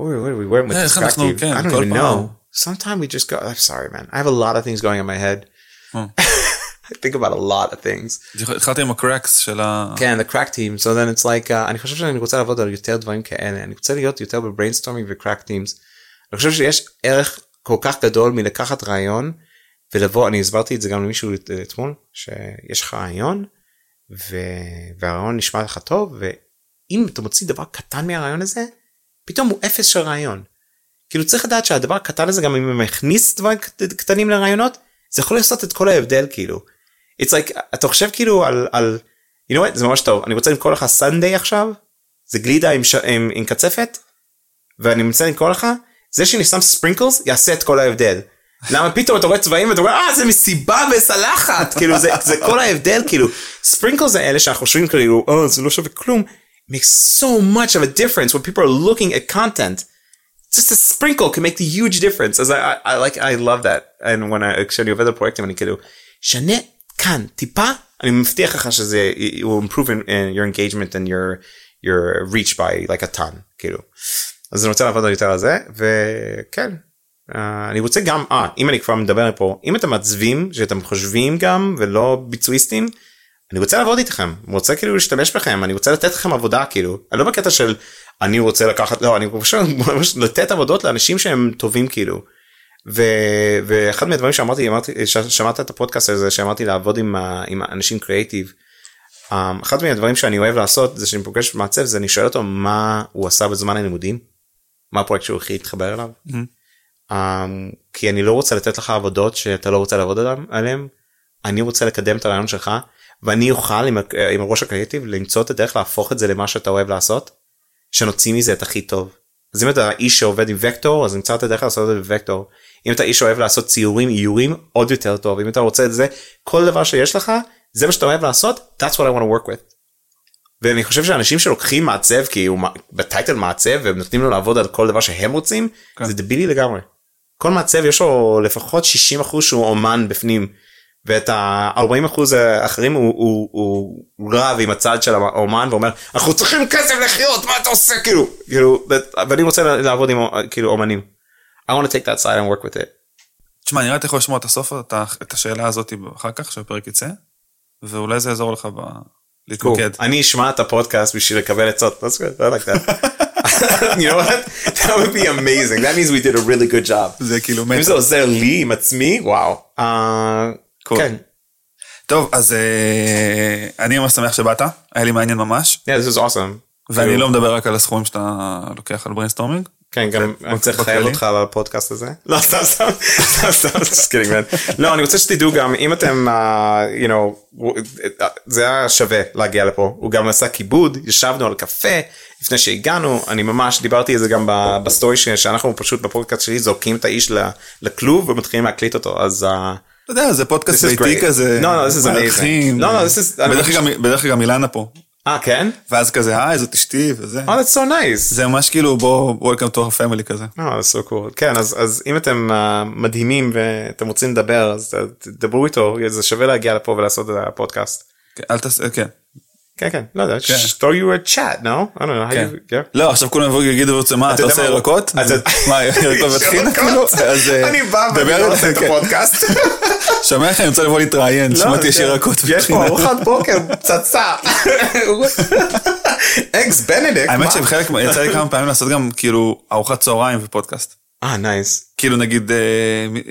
S1: where where we were with distractive.
S2: כן,
S1: I don't even
S2: פעם.
S1: know. Sometimes we just go. I'm sorry, man. I have a lot of things going in my head. I think about a lot of things.
S2: התחלתי עם ה cracks של ה...
S1: כן, the crack team. So then it's like, uh, אני חושב שאני רוצה לעבוד על יותר דברים כאלה. אני רוצה להיות יותר ב brainstorming ו-crack teams. אני חושב שיש ערך כל כך גדול מלקחת רעיון ולבוא, אני הסברתי את זה גם למישהו אתמול, שיש לך רעיון ו- והרעיון נשמע לך טוב ואם אתה מוציא דבר קטן מהרעיון הזה, פתאום הוא אפס של רעיון. כאילו צריך לדעת שהדבר הקטן הזה גם אם הוא מכניס דברים קט- קטנים לרעיונות זה יכול לעשות את כל ההבדל כאילו. It's like אתה חושב כאילו על על you know what זה ממש טוב אני רוצה למכור לך סנדיי עכשיו זה גלידה עם, ש... עם, עם קצפת ואני רוצה למכור לך זה שאני שם ספרינקלס יעשה את כל ההבדל. למה פתאום אתה רואה צבעים ואתה אומר אה זה מסיבה וסלחת כאילו זה, זה כל ההבדל כאילו ספרינקלס זה אלה שאנחנו חושבים כאילו אה זה לא שווה כלום makes so much of a difference when people are looking at content. Just a sprinkle can make the huge difference as I, I, I like I love that. And when I כשאני עובד על פרויקטים אני כאילו שנה כאן טיפה? אני מבטיח לך שזה it will improve in, in your engagement and your your reach by like a ton כאילו. אז אני רוצה לעבוד על יותר על זה וכן. Uh, אני רוצה גם אה אם אני כבר מדבר פה אם אתם מעצבים שאתם חושבים גם ולא ביצועיסטים אני רוצה לעבוד איתכם. אני רוצה כאילו להשתמש בכם. אני רוצה לתת לכם עבודה כאילו. אני לא בקטע של אני רוצה לקחת לא אני פשוט לתת עבודות לאנשים שהם טובים כאילו. ו, ואחד מהדברים שאמרתי אמרתי ש- שמעת את הפודקאסט הזה שאמרתי לעבוד עם, ה- עם אנשים קריאיטיב. Um, אחד מהדברים שאני אוהב לעשות זה שאני פוגש מעצב זה אני שואל אותו מה הוא עשה בזמן הלימודים. מה הפרויקט שהוא הכי התחבר אליו. um, כי אני לא רוצה לתת לך עבודות שאתה לא רוצה לעבוד עליהם. אני רוצה לקדם את הרעיון שלך ואני אוכל עם, עם הראש הקריאיטיב למצוא את הדרך להפוך את זה למה שאתה אוהב לעשות. שנוציא מזה את הכי טוב. אז אם אתה איש שעובד עם וקטור אז נמצא את הדרך לעשות את זה בווקטור. אם אתה איש שאוהב לעשות ציורים איורים עוד יותר טוב אם אתה רוצה את זה כל דבר שיש לך זה מה שאתה אוהב לעשות that's what I want to work with. ואני חושב שאנשים שלוקחים מעצב כי הוא בטייטל מעצב והם נותנים לו לעבוד על כל דבר שהם רוצים
S2: כן.
S1: זה דבילי לגמרי. כל מעצב יש לו לפחות 60 אחוז שהוא אומן בפנים ואת ה-40 אחוז האחרים הוא, הוא, הוא, הוא רב עם הצד של האומן ואומר אנחנו צריכים כסף לחיות מה אתה עושה כאילו כאילו ואני רוצה לעבוד עם כאילו אומנים. I want to take that side and work with it.
S2: תשמע, נראה לי אתה יכול לשמוע את הסוף, את השאלה הזאת אחר כך, שהפרק יצא, ואולי זה יעזור לך ב... להתמקד.
S1: אני אשמע את הפודקאסט בשביל לקבל עצות. That's good. I like that. you know what? That would be amazing. That means we did a really good job.
S2: זה כאילו
S1: אם זה. עוזר לי עם עצמי וואו.
S2: Cool.
S1: כן.
S2: טוב, אז אה, אני ממש שמח שבאת, היה לי מעניין ממש,
S1: this is awesome.
S2: ואני לא מדבר רק על הסכומים שאתה לוקח על brainstorming.
S1: כן גם אני צריך לחייב? אותך על הפודקאסט הזה. לא סתם סתם סתם סתם kidding man. לא אני רוצה שתדעו גם אם אתם אה, you know אה, זה היה שווה להגיע לפה הוא גם עשה כיבוד ישבנו על קפה לפני שהגענו אני ממש דיברתי על זה גם בסטורי שאנחנו פשוט בפודקאסט שלי זורקים את האיש לכלוב ומתחילים להקליט אותו אז. אה,
S2: אתה יודע, זה פודקאסט ביתי. כזה.
S1: No, no, amazing.
S2: מארחים.
S1: No, is- אני
S2: בדרך כלל גם- אילנה פה.
S1: אה כן?
S2: ואז כזה, היי, זאת אשתי, וזה.
S1: Oh that's so nice.
S2: זה ממש כאילו, בוא, welcome to our family כזה.
S1: Oh, that's so cool. כן, אז, אז אם אתם uh, מדהימים ואתם רוצים לדבר, אז ת- תדברו איתו, זה שווה להגיע לפה ולעשות את הפודקאסט.
S2: כן, אל תעשה, כן.
S1: כן כן לא יודע just throw you a chat no I don't know how
S2: כן.
S1: you yeah.
S2: לא, עכשיו כולם יבואו ויגידו, מה, אתה עושה
S1: מה-
S2: ירקות? מה, ירקות וטחינה כאילו? אה,
S1: אני בא ואני לא עושה את
S2: כן.
S1: הפודקאסט.
S2: שומע לך, אני רוצה לבוא להתראיין, שמעתי יש
S1: כן.
S2: ירקות
S1: יש פה. ארוחת בוקר פצצה. אקס בנדיקט.
S2: האמת שבחלק, יצא לי כמה פעמים לעשות גם כאילו ארוחת צהריים ופודקאסט.
S1: אה נייס.
S2: כאילו נגיד, אה,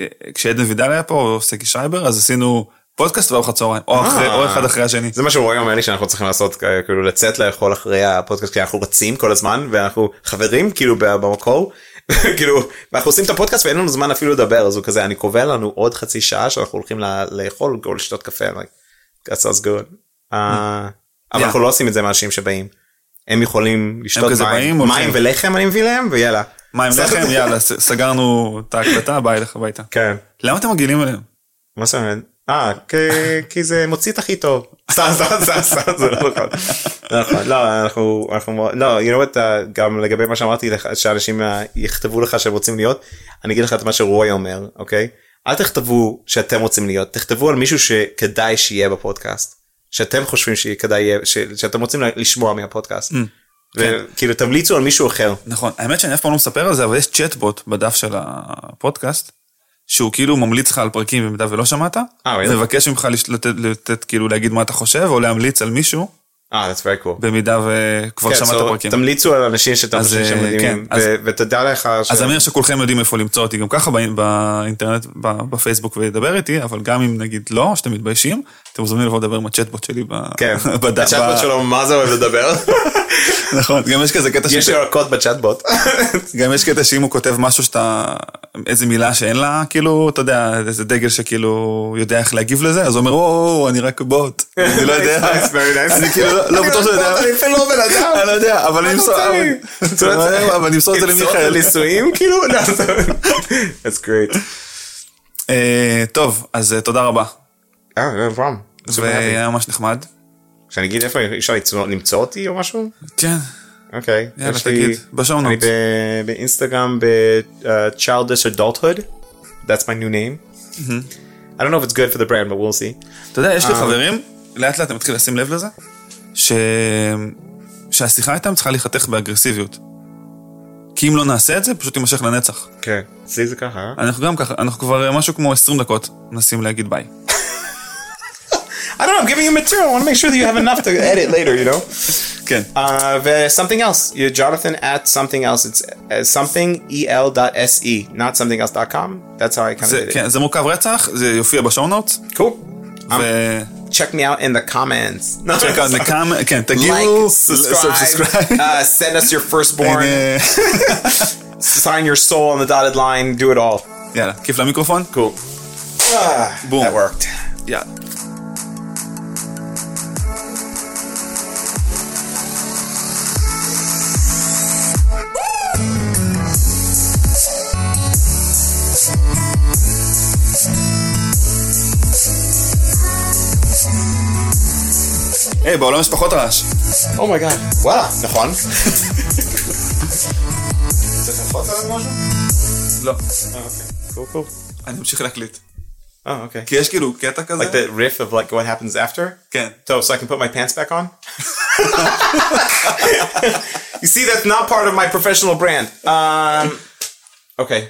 S2: אה, כשעדן וידל היה פה, או סקי שייבר, אז עשינו פודקאסט וארוחת צהריים, או אחרי-
S1: אה.
S2: או אחד אחרי השני.
S1: זה מה שרועי אומר לי שאנחנו צריכים לעשות כאילו לצאת לאכול אחרי הפודקאסט כי אנחנו רצים כל הזמן ואנחנו חברים כאילו במקור כאילו ואנחנו עושים את הפודקאסט ואין לנו זמן אפילו לדבר אז הוא כזה אני קובע לנו עוד חצי שעה שאנחנו הולכים לאכול או לשתות קפה like that sounds good. אה, אבל
S2: Yeah.
S1: אנחנו לא עושים את זה מאנשים שבאים. הם יכולים לשתות מים. מים ולחם אני מביא להם ויאללה.
S2: מה עם לחם? יאללה, סגרנו את ההקלטה, ביי לך הביתה.
S1: כן.
S2: למה אתם מגעילים עליהם?
S1: מה זאת אומרת? אה, כי- זה מוציא את הכי טוב. סתם, סתם, סתם, סתם, זה לא נכון. נכון, לא, אנחנו, אנחנו, לא, you know what, uh, גם לגבי מה שאמרתי לך, שאנשים uh, יכתבו לך שהם רוצים להיות, אני אגיד לך את מה שרוי אומר, אוקיי? אל תכתבו שאתם רוצים להיות, תכתבו על מישהו שכדאי שיהיה בפודקאסט. שאתם חושבים שכדאי יהיה, שאתם רוצים לשמוע מהפודקאסט. וכאילו תמליצו על מישהו אחר.
S2: נכון, האמת שאני אף פעם לא מספר על זה, אבל יש צ'טבוט בדף של הפודקאסט, שהוא כאילו ממליץ לך על פרקים במידה ולא שמעת,
S1: אה?
S2: ומבקש ממך לתת, כאילו להגיד מה אתה חושב, או להמליץ על מישהו,
S1: אה, that's very cool.
S2: במידה וכבר
S1: כן,
S2: שמעת
S1: so
S2: פרקים.
S1: תמליצו על אנשים שאתם
S2: אז,
S1: חושבים שהם
S2: אה,
S1: מדהימים,
S2: כן,
S1: ותדע לך ש...
S2: אז אמיר שכולכם יודעים איפה למצוא אותי גם ככה באינ- באינטרנט, בפייסבוק ולדבר איתי, אבל גם אם נגיד לא, שאתם מתביישים, אתם מוזמנים לבוא לדבר עם הצ'טבוט שלי
S1: כן,
S2: ב-
S1: שלו מה זה אוהב לדבר.
S2: נכון, גם יש כזה קטע
S1: יש
S2: ש-
S1: ירקות בצ'אטבוט.
S2: גם יש קטע שאם הוא כותב משהו שאתה, איזה מילה שאין לה, כאילו, אתה יודע, איזה דגל שכאילו יודע איך להגיב לזה, אז הוא אומר, או, אני רק בוט, אני לא יודע. אני כאילו לא- לא בטוח שאני יודע,
S1: אני לא בן אדם.
S2: אני לא יודע, אבל אני אמסור, אבל- אני אמסור את זה למיכאל.
S1: לנישואים כאילו? לא, זה- That's great.
S2: אה, טוב, אז אה, תודה רבה,
S1: אה, problem. Super happy.
S2: והיה ממש נחמד.
S1: שאני אגיד איפה אפשר למצוא אותי או משהו?
S2: כן,
S1: אוקיי.
S2: יאללה, תגיד, בשואו
S1: אני באינסטגרם ב-childish adulthood. That's my new name. I don't know if it's good for the brand, but we'll see.
S2: אתה יודע, יש לי
S1: אה.
S2: חברים, לאט לאט אני מתחיל לשים לב לזה. שהשיחה איתם צריכה להיחתך באגרסיביות. כי אם לא נעשה את זה, פשוט יימשך לנצח.
S1: כן. אצלי זה ככה. אה?
S2: אנחנו גם ככה, אנחנו כבר משהו כמו 20 דקות מנסים להגיד ביי.
S1: I don't know, I'm giving you material. I want to make sure that you have enough to edit later, you know?
S2: כן.
S1: Uh, ו- something else. You're Jonathan at something else. It's uh, something el.se, not something else.com. That's how I kind of
S2: זה,
S1: did it.
S2: כן, זה מורכב רצח, זה יופיע בשואו נוטס,
S1: Cool. Um,
S2: ו...
S1: check me out in the comments. No,
S2: check out the com- כן, תגיעו,
S1: like, subscribe,
S2: subscribe.
S1: uh, send us your firstborn,
S2: אה,
S1: sign your soul on the dotted line, do it all.
S2: יאללה, כיף למיקרופון?
S1: Cool. Ah,
S2: Boom.
S1: That worked.
S2: יאללה. היי, בעולם יש פחות רעש.
S1: Oh my god. וואלה, נכון. צריך ללחוץ עליו משהו?
S2: לא.
S1: אה, אוקיי. Cool, cool.
S2: אני אמשיך להקליט.
S1: Oh, okay.
S2: כי יש כאילו קטע כזה.
S1: Like the riff of like what happens after?
S2: כן.
S1: So, so I can put my pants back on? you see, that's not part of my professional brand. Um, okay.